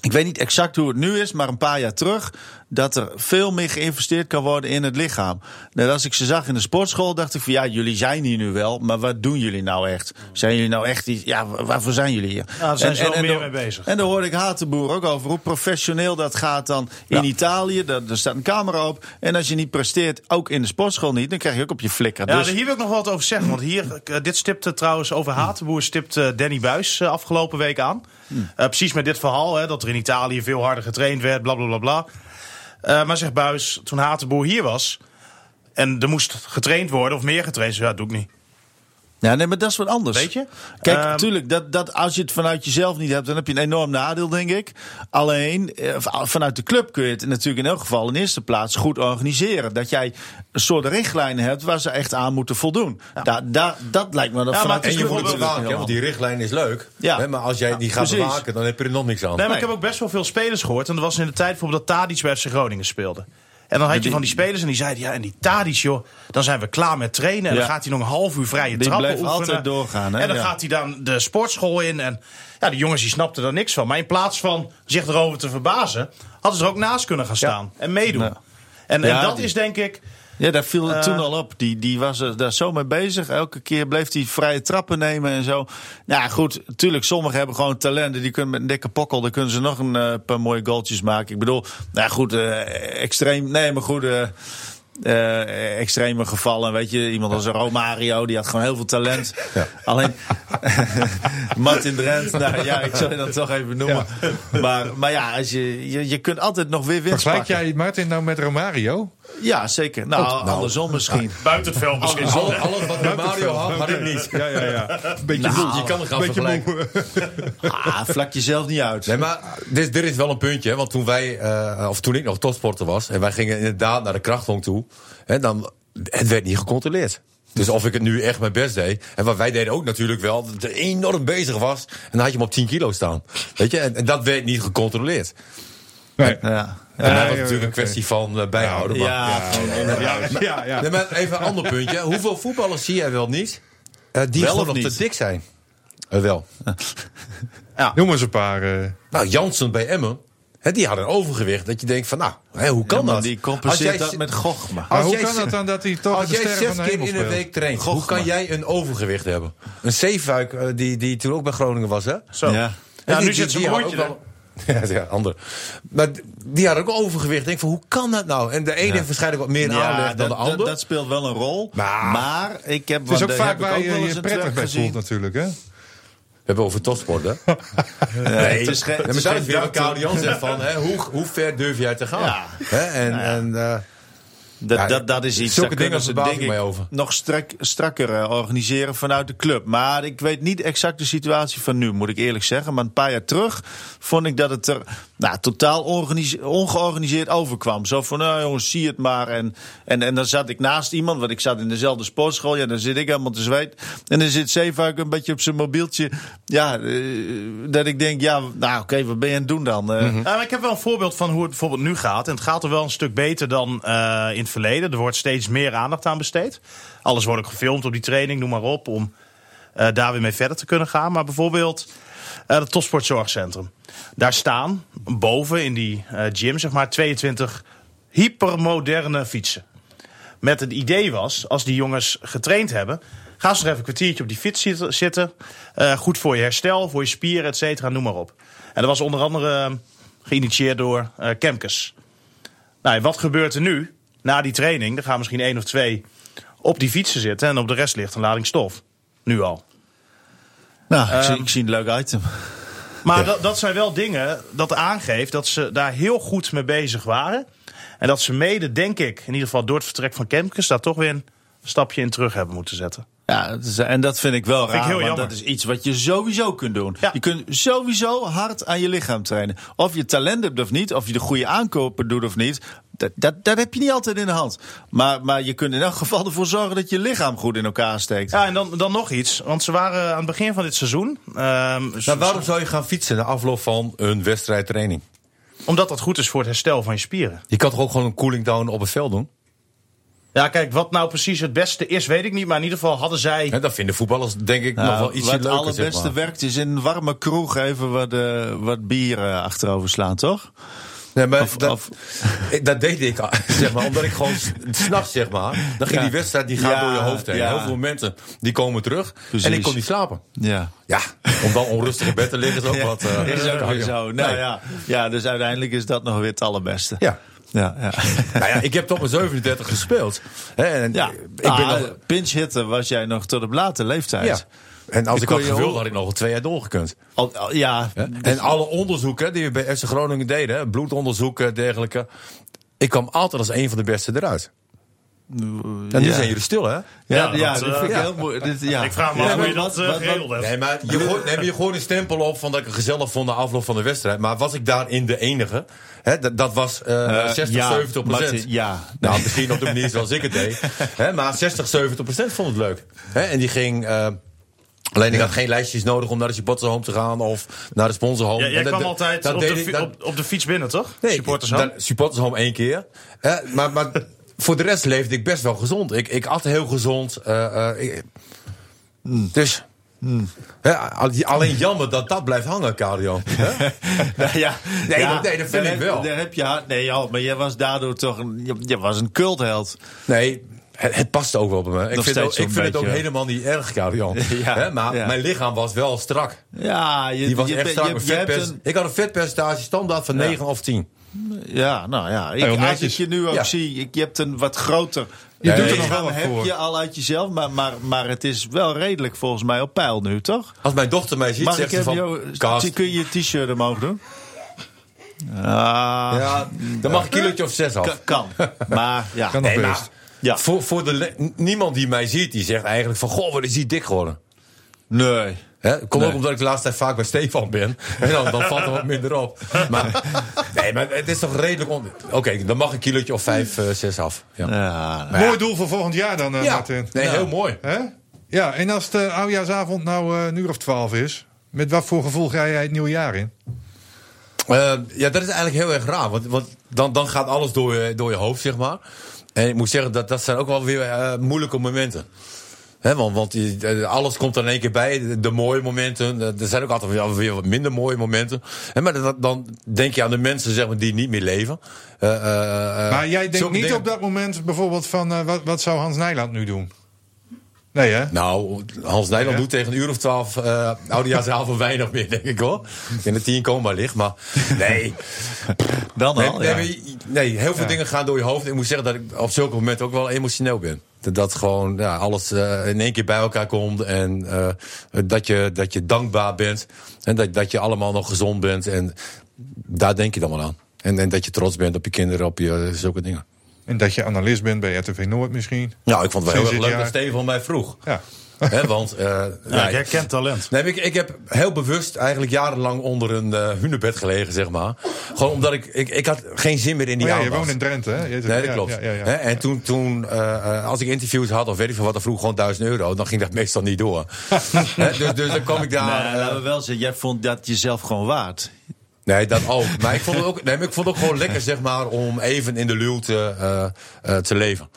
ik weet niet exact hoe het nu is, maar een paar jaar terug. Dat er veel meer geïnvesteerd kan worden in het lichaam. Net als ik ze zag in de sportschool, dacht ik van ja, jullie zijn hier nu wel. Maar wat doen jullie nou echt? Zijn jullie nou echt iets? Ja, wa- waarvoor zijn jullie hier? Ja, daar zijn ze wel meer mee bezig. En daar hoorde ik Hatenboer ook over. Hoe professioneel dat gaat dan in Italië. Daar, er staat een camera op. En als je niet presteert, ook in de sportschool niet, dan krijg je ook op je flikker. Ja, dus, hier wil ik nog wat over zeggen. Want hier, eh, dit stipte trouwens over Hatenboer stipte Danny Buis eh, afgelopen week aan. Eh, precies met dit verhaal, hè, dat er in Italië veel harder getraind werd, bla bla bla bla. Eh, maar zegt Buis, toen Hatenboer hier was en er moest getraind worden of meer getraind, zei, ja, doe ik niet. Ja, nee, maar dat is wat anders. Weet je? Kijk, Ehm, natuurlijk, dat, dat, als je het vanuit jezelf niet hebt, dan heb je een enorm nadeel, denk ik. Alleen, eh, vanuit de club kun je het natuurlijk in elk geval in eerste plaats goed organiseren. Dat jij een soort richtlijnen hebt waar ze echt aan moeten voldoen. Da, da, dat lijkt me dan Ja, vanuit maar de En je moet het bewaken, want die richtlijn is leuk. Ja. Hè, maar als jij die gaat Precies. bewaken, dan heb je er nog niks aan. Nee, maar ik heb ook best wel veel spelers gehoord. En dat was in de tijd bijvoorbeeld dat Tadic bij FC Groningen speelde. En dan had je van die spelers en die zeiden... ja, en die Tadic, joh, dan zijn we klaar met trainen. En Ja. dan gaat hij nog een half uur vrije Die trappen oefenen. altijd doorgaan, hè? En dan Ja. gaat hij dan de sportschool in. En ja, die jongens die snapten er niks van. Maar in plaats van zich erover te verbazen... hadden ze er ook naast kunnen gaan staan en meedoen. En, en dat die- is denk ik... Ja, daar viel het Eh. toen al op. Die, die was er daar zo mee bezig. Elke keer bleef hij vrije trappen nemen en zo. Nou ja, goed, natuurlijk, sommigen hebben gewoon talenten. Die kunnen met een dikke pokkel, dan kunnen ze nog een eh, paar mooie goaltjes maken. Ik bedoel, nou ja, goed, eh, extreem. Nee, maar goed. eh, eh, extreme gevallen, weet je, iemand als een Romario, die had gewoon heel veel talent. Alleen Martin Drent, nou ja, ik zal je dat toch even noemen. Maar, maar ja, als je, je, je kunt altijd nog weer winst Vergelijk jij Martin nou met Romario? Ja, zeker. Nou, andersom misschien. Buiten het veld misschien. Al- alles wat bij Mario had, had ik niet. Ja, ja, ja. Beetje Nou, je kan het gaan Beetje vergelijken. moe. Ah, vlak jezelf niet uit. Nee, maar dit, dit is wel een puntje. Hè? Want toen wij, eh, of toen ik nog topsporter was... en wij gingen inderdaad naar de krachthong toe... Hè, dan, het werd niet gecontroleerd. Dus of ik het nu echt mijn best deed. En wat wij deden ook natuurlijk wel, dat er enorm bezig was. En dan had je hem op 10 kilo staan. Weet je, en, en dat werd niet gecontroleerd. Nee. Ja. En dat was ja, natuurlijk een kwestie van eh, bijhouden. maar- Ja, Ja, ja, ja. Nee, maar even een ander puntje. Hoeveel voetballers zie jij wel niet? eh, die Wel of nog niet? te dik zijn. Eh, wel. Noem eens een paar. eh, Nou, Jansen bij Emmen. Hè, die had een overgewicht. Dat je denkt van, nou, hè, hoe kan dat? die compenseert Als jij- dat met Gochma. maar Als hoe jij kan het dan dat hij toch Als de jij sterren zes van de keer in een speelt? week traint, hoe Gochma. kan jij een overgewicht hebben? Een Zeefuik, die, die toen ook bij Groningen was, hè? Zo. Ja. Ja, Die- nu die- zit ze een rondje Ja, ja, ander. Maar die had ook overgewicht. Ik denk van, hoe kan dat nou? En de ene heeft waarscheinlijk wat meer aanleg dan de ander. dat speelt wel een rol. Maar- Maar, ik heb... Het is ook vaak waar je je een prettig bij voelt natuurlijk. Hè? We hebben over topsport, hè? Nee, het is geen- Ja, maar is weer zegt van, hè, hoe, hoe ver durf jij te gaan? Ja. Hè? En, en, eh, Dat, Ja, dat, dat is iets. zulke dingen ze, denk ik over. nog strak, strakker eh, organiseren vanuit de club. Maar ik weet niet exact de situatie van nu, moet ik eerlijk zeggen. Maar een paar jaar terug vond ik dat het er nou, totaal organise- ongeorganiseerd overkwam. Zo van, nou jongens, zie het maar. En, en, en dan zat ik naast iemand, want ik zat in dezelfde sportschool. Ja, dan zit ik helemaal te zweet. En dan zit Zeefuik een beetje op zijn mobieltje. Ja, eh, dat ik denk, ja, nou oké, wat ben je aan het doen dan? Maar ik heb wel een voorbeeld van hoe het bijvoorbeeld nu gaat. En het gaat er wel een stuk beter dan eh, in het verleden. Er wordt steeds meer aandacht aan besteed. Alles wordt ook gefilmd op die training, noem maar op. Om daar weer mee verder te kunnen gaan. Maar bijvoorbeeld eh het Topsportzorgcentrum. Daar staan boven in die eh, gym zeg maar 22 hypermoderne fietsen. Met het idee was, als die jongens getraind hebben... ga ze nog even een kwartiertje op die fiets zitten-. Eh, goed voor je herstel, voor je spieren, et cetera, noem maar op. En dat was onder andere eh, geïnitieerd door Kemkes. Nou, wat gebeurt er nu? Na die training, er gaan misschien één of twee op die fietsen zitten... en op de rest ligt een lading stof. Nu al. Nou, ik, zie, Ehm, ik zie een leuk item. Maar dat, dat zijn wel dingen dat aangeeft dat ze daar heel goed mee bezig waren. En dat ze mede, denk ik, in ieder geval door het vertrek van Kemkes... daar toch weer een stapje in terug hebben moeten zetten. Ja, en dat vind ik wel ik raar, heel want jammer. dat is iets wat je sowieso kunt doen. Ja. Je kunt sowieso hard aan je lichaam trainen. Of je talent hebt of niet, of je de goede aankopen doet of niet. Dat, dat, dat heb je niet altijd in de hand. Maar, maar je kunt in elk geval ervoor zorgen dat je lichaam goed in elkaar steekt. Ja, en dan, dan nog iets. Want ze waren aan het begin van dit seizoen... ehm, Nou, waarom zou je gaan fietsen na afloop van een wedstrijdtraining? Omdat dat goed is voor het herstel van je spieren. Je kan toch ook gewoon een cooling down op het veld doen? Ja, kijk, wat nou precies het beste is, weet ik niet. Maar in ieder geval hadden zij... Hè, dat vinden voetballers denk ik Nou, nog wel iets wat het leuker. allerbeste zeg maar. werkt is in een warme kroeg even wat, eh, wat bier eh, achterover slaan, toch? Nee, maar Of- dat, of- dat deed ik, zeg maar, omdat ik gewoon s- s'nachts, zeg maar, dan ging Ja. die wedstrijd die gaat Ja, door je hoofd heen. ja. Heel veel momenten die komen terug Precies. en ik kon niet slapen. Ja. Ja, om dan onrustig in bed te liggen is ook wat. eh, is ook weer zo. Nou Nee. ja. ja, dus uiteindelijk is dat nog weer het allerbeste. Ja. Ja, ja. Nou ja, ik heb tot mijn 37 gespeeld. En ja. ik ben Ah, nog, pinch hitter was jij nog tot op late leeftijd. ja. En als Ik had horen. had ik nog wel twee jaar doorgekund. Al, al- ja, Hè? En alle onderzoeken die we bij FC Groningen deden, bloedonderzoeken en dergelijke. Ik kwam altijd als een van de beste eruit. En nu ja. zijn jullie stil, hè? Ja, Ja, ja, dat, dat, eh, vind ik ja. heel mooi. Dit, ja. Ik vraag me Ja, af hoe je dat eh, geregeld hebt. Nee, maar je gooit, nee, je gooit een stempel op van dat ik het gezellig vond na afloop van de wedstrijd. Maar was ik daarin de enige? Hè, dat, dat was eh, Eh, 60, ja, 70 procent. Ja. Nou, misschien op de manier zoals ik het deed. Hè, maar 60, 70 procent vond het leuk. Hè, en die ging... alleen ik had geen lijstjes nodig om naar de supportershome te gaan of naar de sponsorhome. Ja, jij kwam dat- altijd op de, op, fiets binnen, toch? Nee, Supporters dan- supportershome één keer. Eh, maar, maar voor de rest leefde ik best wel gezond. Ik, ik at heel gezond. eh, eh, ik- Dus... Al- alleen jammer dat dat blijft hangen, Cardio. Nou ja, Nee, ja, nee, dat vind ik heb- wel. Daar heb je. Nee, ja, maar jij was daardoor toch een. Je, je was een cultheld. Nee, het, het past ook wel bij me. Ik vind, ook, ik vind het ook helemaal niet erg, Cardio. Ja, maar ja. mijn lichaam was wel strak. Ja, je, Die was je, echt strak. je- vetpers- een- Ik had een vetpercentage standaard van 9 of 10. Ja, nou ja. Ik, Heel als ik je nu ook Ja. zie, ik, je hebt een wat groter. Je doet er nog wel heb voor. je al uit jezelf, maar, maar, maar het is wel redelijk volgens mij op peil nu, toch? Als mijn dochter mij ziet, Mag zegt ze van... jou, kun je je t-shirt omhoog doen? Ah, ja, dan mag een kilootje of 6 af. kan, kan. Maar ja. Kan nog Nee, maar best. Ja. voor, voor de niemand die mij ziet, die zegt eigenlijk van... Goh, wat is die dik geworden. Nee. Hè? Komt Nee. ook omdat ik de laatste tijd vaak bij Stefan ben. En dan, dan valt er wat minder op. Maar, nee, maar het is toch redelijk... on- Oké, dan mag een kilootje of 5, 6 af. Ja, Ja. Mooi doel voor volgend jaar dan, eh, Ja, Martin. nee, heel mooi. Hè? Ja, en als de oudjaarsavond nou eh, een uur of twaalf is, met wat voor gevoel ga jij het nieuwe jaar in? Eh, ja, dat is eigenlijk heel erg raar. Want, want dan, dan gaat alles door je, door je hoofd, zeg maar. En ik moet zeggen, dat, dat zijn ook wel weer eh, moeilijke momenten. Want want eh, alles komt er in één keer bij. De, mooie momenten. eh, Er zijn ook altijd weer, weer wat minder mooie momenten. Maar dat, dan denk je aan de mensen zeg maar, die niet meer leven. Maar jij denkt niet dingen- op dat moment bijvoorbeeld van, wat, wat zou Hans Nijland nu doen? Nee hè? Nou, Hans Nijland doet tegen een uur of twaalf uh, oudejaarsavond weinig meer, denk ik hoor. In de tien komen ligt, maar nee. dan al. nee, ja. nee, heel veel dingen gaan door je hoofd. Ik moet zeggen dat ik op zulke momenten ook wel emotioneel ben. Dat, dat gewoon ja, alles eh, in één keer bij elkaar komt. En eh, dat, je, dat je dankbaar bent. En dat, dat je allemaal nog gezond bent. En daar denk je dan wel aan. En, en dat je trots bent op je kinderen, op je zulke dingen. En dat je analist bent bij RTV Noord misschien. Nou, ik vond het wel heel erg leuk dat. Stefan mij vroeg. Ja. Hè, want eh, Ja, nou, ik herken talent. Nee, ik, ik heb heel bewust eigenlijk jarenlang onder een eh hunebed gelegen, zeg maar. Gewoon omdat ik, ik, ik had geen zin meer in die Oh ja, je woont in Drenthe, hè? Je- Nee, dat ja, klopt. Ja, ja, ja. Hè, en toen, toen eh, eh, als ik interviews had of weet ik veel wat, dan vroeg gewoon 1000 euro. Dan ging dat meestal niet door. Hè, dus, dus dan kwam ik daar... Nee, eh, laten we wel zeggen, jij vond dat jezelf gewoon waard. Nee, dat ook. Maar ik vond het ook, nee, ik vond het ook gewoon lekker, zeg maar, om even in de luwte eh, eh, te leven.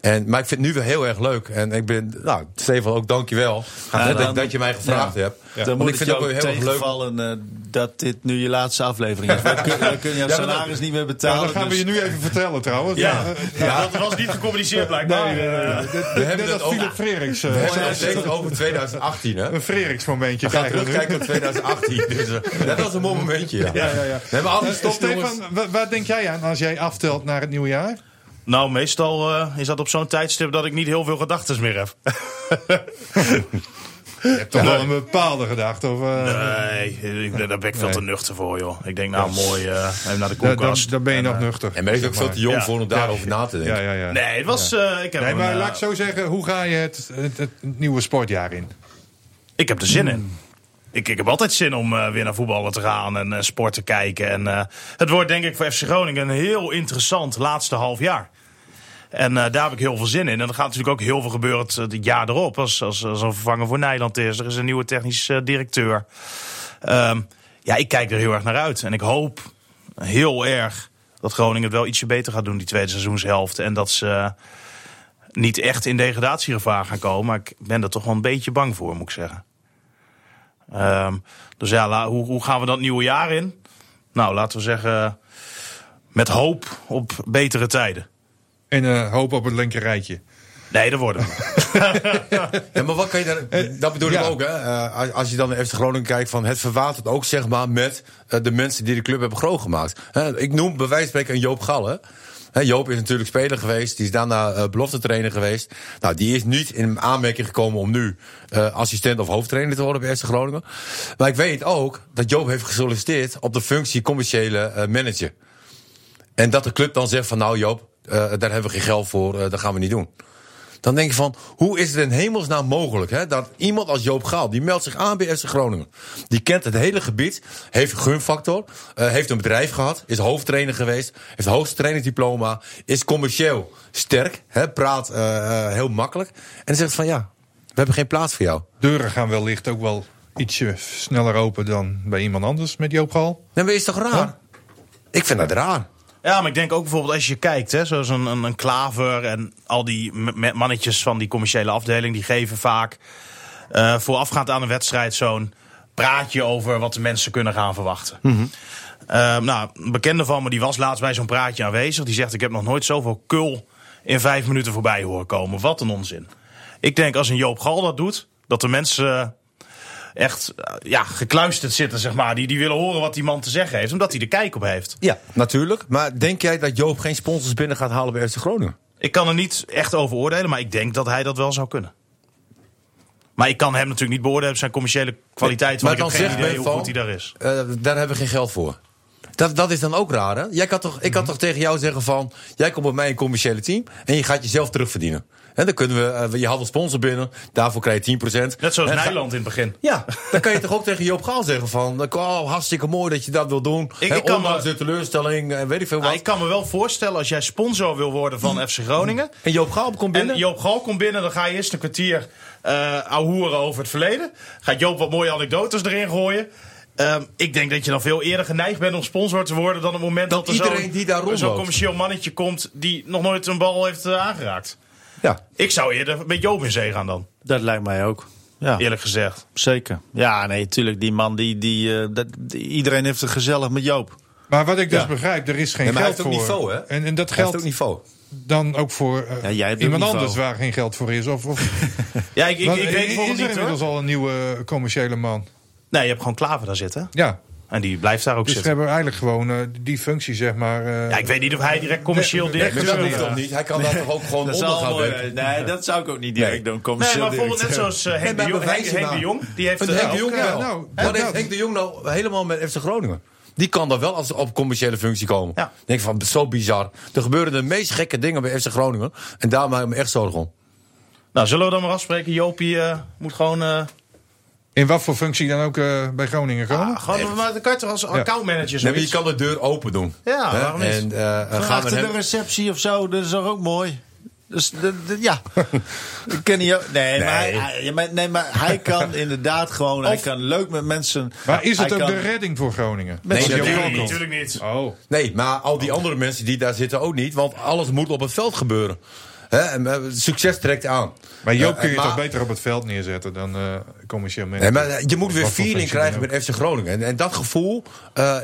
En, maar ik vind het nu weer heel erg leuk. En ik ben, nou, Stefan, ook dankjewel Ja, dat, dan- dat je mij gevraagd Ja. hebt. Dan Want moet ik vind het ook heel erg leuk. eh, dat dit nu je laatste aflevering is. We kunnen, we kunnen jouw dat- salaris niet meer betalen. dat gaan we dus- je nu even vertellen trouwens. Ja, Eh, ja. dat was niet gecommuniceerd blijkbaar. Nee. Dit- dit- hebben Philip Freriks. eh, We hebben het over 2018, hè? Een Freriks momentje We gaan krijgen we nu. terugkijken op 2018 Dus, eh, dat was een mooi momentje, ja. Ja, ja, ja. Nee, maar al die Eh, stopjongens... Stefan, wa- waar denk jij aan als jij aftelt naar het nieuwe jaar? Nou, meestal eh, is dat op zo'n tijdstip dat ik niet heel veel gedachten meer heb. Je hebt toch wel een bepaalde gedachte? Of, eh, Nee, ik, daar ben ik veel Nee. te nuchter voor, joh. Ik denk, nou, mooi, eh, even naar de koelkast. daar ben je En, nog nuchter. En ben ik ook veel te jong Ja. voor om daarover na te denken. Ja, ja, ja. Nee, het was... eh, ik heb Nee, maar laat ik zo zeggen, hoe ga je het, het, het nieuwe sportjaar in? Ik heb er zin in. Ik, ik heb altijd zin om eh, weer naar voetballen te gaan en eh, sport te kijken. En, eh, het wordt denk ik voor FC Groningen een heel interessant laatste half jaar. En eh, daar heb ik heel veel zin in. En er gaat natuurlijk ook heel veel gebeuren het, het jaar erop. Als, als, als een vervanger voor Nederland is. Er is een nieuwe technisch eh, directeur. Ehm, ja, ik kijk er heel erg naar uit. En ik hoop heel erg dat Groningen het wel ietsje beter gaat doen die tweede seizoenshelft. En dat ze eh, niet echt in degradatiegevaar gaan komen. Maar ik ben er toch wel een beetje bang voor, moet ik zeggen. Ehm, dus ja, hoe, hoe gaan we dat nieuwe jaar in? Nou, laten we zeggen, met hoop op betere tijden. En eh, hoop op het linker rijtje. Nee, dat worden we. Ja, maar wat kan je daar... Dat bedoel ja. ik ook, hè. Eh, als- je dan naar FC Groningen kijkt, van het verwatert ook, zeg maar, met eh, de mensen die de club hebben groot gemaakt. Ik noem bij wijze van spreken een Joop Gallen. Hè, Joop is natuurlijk speler geweest, die is daarna belofte trainer geweest. Nou, die is niet in aanmerking gekomen om nu assistent of hoofdtrainer te worden bij FC Groningen. Maar ik weet ook dat Joop heeft gesolliciteerd op de functie commerciële manager. En dat de club dan zegt van nou Joop, daar hebben we geen geld voor, eh, dat gaan we niet doen. Dan denk je van, hoe is het in hemelsnaam mogelijk hè, dat iemand als Joop Gaal, die meldt zich aan bij FC Groningen. Die kent het hele gebied, heeft gunfactor, eh, heeft een bedrijf gehad, is hoofdtrainer geweest, heeft hoogste trainingsdiploma, is commercieel sterk, hè, praat eh, eh, heel makkelijk. En dan zegt van ja, we hebben geen plaats voor jou. Deuren gaan wellicht ook wel ietsje sneller open dan bij iemand anders met Joop Gal. Dan ben je toch raar? Ik vind dat raar. Ja, maar ik denk ook bijvoorbeeld als je kijkt, hè, zoals een, een, een Klaver en al die mannetjes van die commerciële afdeling, die geven vaak eh, voorafgaand aan een wedstrijd zo'n praatje over wat de mensen kunnen gaan verwachten. Eh, nou, een bekende van me die was laatst bij zo'n praatje aanwezig. Die zegt: Ik heb nog nooit zoveel kul in vijf minuten voorbij horen komen. Wat een onzin. Ik denk als een Joop Gal dat doet, dat de mensen echt eh, ja, gekluisterd zitten, zeg maar. Die, die willen horen wat die man te zeggen heeft, omdat hij de kijk op heeft. Ja, natuurlijk. Maar denk jij dat Joop geen sponsors binnen gaat halen bij FC Groningen? Ik kan er niet echt over oordelen, maar ik denk dat hij dat wel zou kunnen. Maar ik kan hem natuurlijk niet beoordelen op zijn commerciële kwaliteit. Maar Want ik heb geen idee hoe goed hij daar is. Eh, daar hebben we geen geld voor. Dat, dat is dan ook raar, hè? Jij kan toch, ik kan toch tegen jou zeggen van... jij komt bij mij een commerciële team... en je gaat jezelf terugverdienen. En dan kunnen we... eh, je haalt een sponsor binnen, daarvoor krijg je 10%. Net zoals En Nijland in het begin. Ja, dan kan je toch ook tegen Joop Gaal zeggen van... oh, hartstikke mooi dat je dat wil doen. Ik- ik kan me- de teleurstelling, en weet ik veel wat. Nou, ik kan me wel voorstellen als jij sponsor wil worden van FC Groningen. En Joop Gaal komt binnen. En Joop Gal komt binnen, dan ga je eerst een kwartier eh ouwehoeren over het verleden. Gaat Joop wat mooie anekdotes erin gooien. Ehm, ik denk dat je dan veel eerder geneigd bent om sponsor te worden dan op het moment Dat dat, er iedereen zo'n- die daar zo'n commercieel mannetje komt die nog nooit een bal heeft eh, aangeraakt. Ja. Ik zou eerder met Joop in zee gaan dan, Dat lijkt mij ook. Ja, eerlijk gezegd. zeker. Ja, nee, tuurlijk. Die man, die, die, eh, dat, die- iedereen heeft het gezellig met Joop. Maar wat ik dus Ja. begrijp, er is geen Nee, maar hij geld heeft ook voor. niveau, hè? En, en dat Hij geldt ook niveau. dan ook voor eh, Ja, jij hebt ook iemand anders waar geen geld voor is. Of, of, Ja, ik, ik, ik is weet er bijvoorbeeld niet inmiddels hoor. al een nieuwe commerciële man? Nee, je hebt gewoon Klaver daar zitten. Ja, En die blijft daar ook dus we zitten. hebben eigenlijk gewoon eh, die functie, zeg maar. eh, Ja, ik weet niet of hij direct commercieel Nee, directeur Maar dat is. hoeft toch niet? Hij kan daar toch ook gewoon Dat onder zou gaan werken? Nee, dat zou ik ook niet direct doen. Nee, Commercieel maar bijvoorbeeld net zoals eh, Henk, Nee, de maar Jong, Henk, de. Jong. Die heeft eh, Henk de ook, Jong eh, wel. nou, Wat heeft Henk de Jong nou helemaal met FC Groningen? die kan dan wel als op commerciële functie komen. Ja. Denk van, zo bizar. Er gebeuren de meest gekke dingen bij FC Groningen. En daar maak ik me echt zorgen om. Nou, zullen we dan maar afspreken? Jopie eh, moet gewoon... eh, In wat voor functie dan ook eh, bij Groningen komen? ah, gewoon maar dan kan je toch als accountmanager Nee, maar je kan de deur open doen. Ja, Hè? waarom niet? En eh, Van gaan achter we de hem... receptie of zo, dat is toch ook mooi? Dus de, de- ja, ik ken niet. Nee, Maar hij, nee, maar hij kan inderdaad gewoon. hij kan leuk met mensen. Maar is het ook kan- de redding voor Groningen? Nee, je natuurlijk niet. Natuurlijk niet. Oh. Nee, maar al die andere mensen die daar zitten ook niet. Want alles moet op het veld gebeuren. Hè? En, eh, succes trekt aan. Maar Joop Eh, kun je maar- toch beter op het veld neerzetten dan eh commercieel Nee, manager? maar je moet weer feeling krijgen met FC Groningen. En, en dat gevoel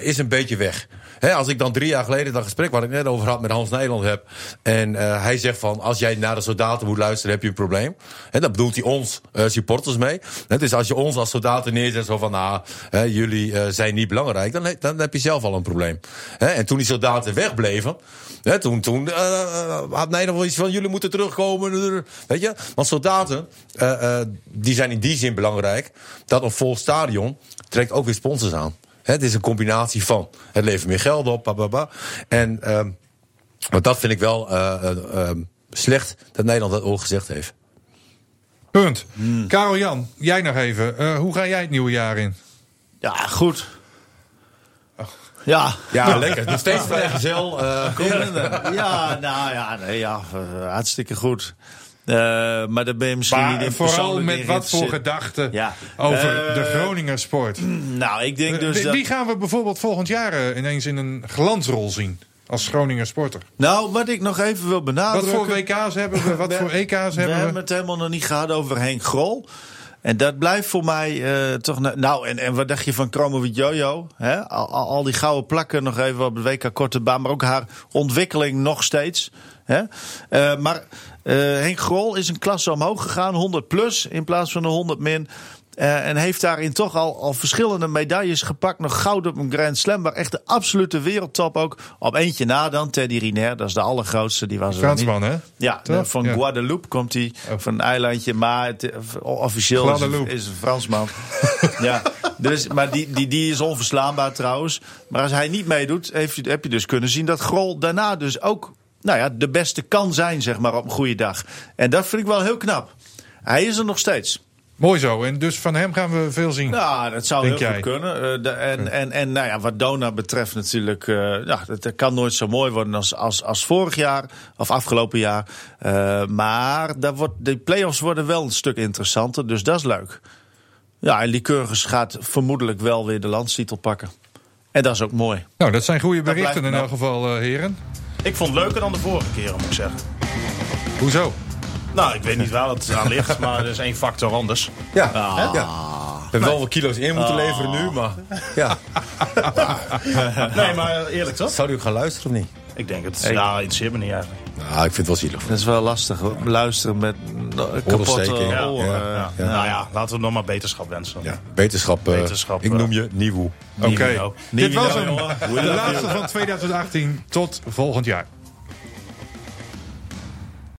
is een beetje weg. Hè, als ik dan drie jaar geleden dat gesprek waar ik net over had met Hans Nederland heb. En hij zegt van als jij naar de soldaten moet luisteren, heb je een probleem. Hè, dan bedoelt hij ons supporters mee. Hè, dus als je ons als soldaten neerzet, zo van nou, jullie zijn niet belangrijk, dan, dan heb je zelf al een probleem. Hè, en toen die soldaten wegbleven. Hè, toen toen had Nederland wel iets van jullie moeten terugkomen. Weet je? Want soldaten, eh, eh, die zijn in die zin belangrijk. Dat een vol stadion trekt ook weer sponsors aan. Hè, het is een combinatie van. Het levert meer geld op. Bababa. En ehm, maar dat vind ik wel eh, eh, ehm, slecht dat Nederland dat ook gezegd heeft. Punt. Hmm. Karel Jan, jij nog even. Eh, hoe ga jij het nieuwe jaar in? Ja, goed. Ja. Ja, lekker. Nog steeds vrijgezel. eh ja, nou ja, nee, ja eh, hartstikke goed. Eh, maar daar ben je misschien niet Maar in vooral met wat voor gedachten Ja. over de Groninger sport. Nou, ik denk dus Wie- dat... Gaan we bijvoorbeeld volgend jaar ineens in een glansrol zien? Als Groninger sporter. Nou, wat ik nog even wil Wat benadrukken... voor WK's hebben we? Wat voor EK's We hebben hebben we? het helemaal nog niet gehad over Henk Grol. En dat blijft voor mij eh, toch... ne- Nou, en, en wat dacht je van Kromowit Jojo? Al, die gouden plakken nog even op de WK Korte Baan. Maar ook haar ontwikkeling nog steeds. Eh, maar eh, Henk Grol is een klasse omhoog gegaan. 100 plus in plaats van de 100 min. Eh, en heeft daarin toch al, al verschillende medailles gepakt. Nog goud op een Grand Slam. Maar echt de absolute wereldtop ook. Op eentje na dan. Teddy Riner, dat is de allergrootste. Die was. Fransman, hè? Ja, de- van Ja. Guadeloupe komt hij. Oh. Van een eilandje, maar het, eh, officieel is, een Fransman. ja, dus, maar die, die, die is onverslaanbaar trouwens. Maar als hij niet meedoet, heeft, heb je dus kunnen zien dat Grol daarna dus ook nou ja, de beste kan zijn, zeg maar, op een goede dag. En dat vind ik wel heel knap. Hij is er nog steeds. Mooi zo. En dus van hem gaan we veel zien. Ja, dat zou heel jij? goed kunnen. Eh, de- en, en, en nou ja, wat Dona betreft natuurlijk... eh, ja, dat, dat kan nooit zo mooi worden als, als, als vorig jaar of afgelopen jaar. Eh, maar daar wordt, de play-offs worden wel een stuk interessanter, dus dat is leuk. Ja, en Lycurgus gaat vermoedelijk wel weer de landstitel pakken. En dat is ook mooi. Nou, dat zijn goede berichten in blijft elk geval, heren. Ik vond het leuker dan de vorige keren, moet ik zeggen. Hoezo? Nou, ik weet niet waar het aan ligt, maar er is één factor anders. ja, ja. We hebben wel wat kilo's in moeten leveren nu, maar ja. Nee, maar eerlijk toch? Zou u ook gaan luisteren of niet? Ik denk het. Ja, interesseert me niet eigenlijk. Nou, ik vind het wel zielig. Dat is wel lastig hoor. Luisteren met no- kapotte ja. oren. Ja, ja. Nou ja, laten we nog maar beterschap wensen. Ja, wetenschap. eh, Wetenschap, ik eh. noem je Nieuwoe. Oké. Dit was hem. De laatste van 2018. Tot volgend jaar.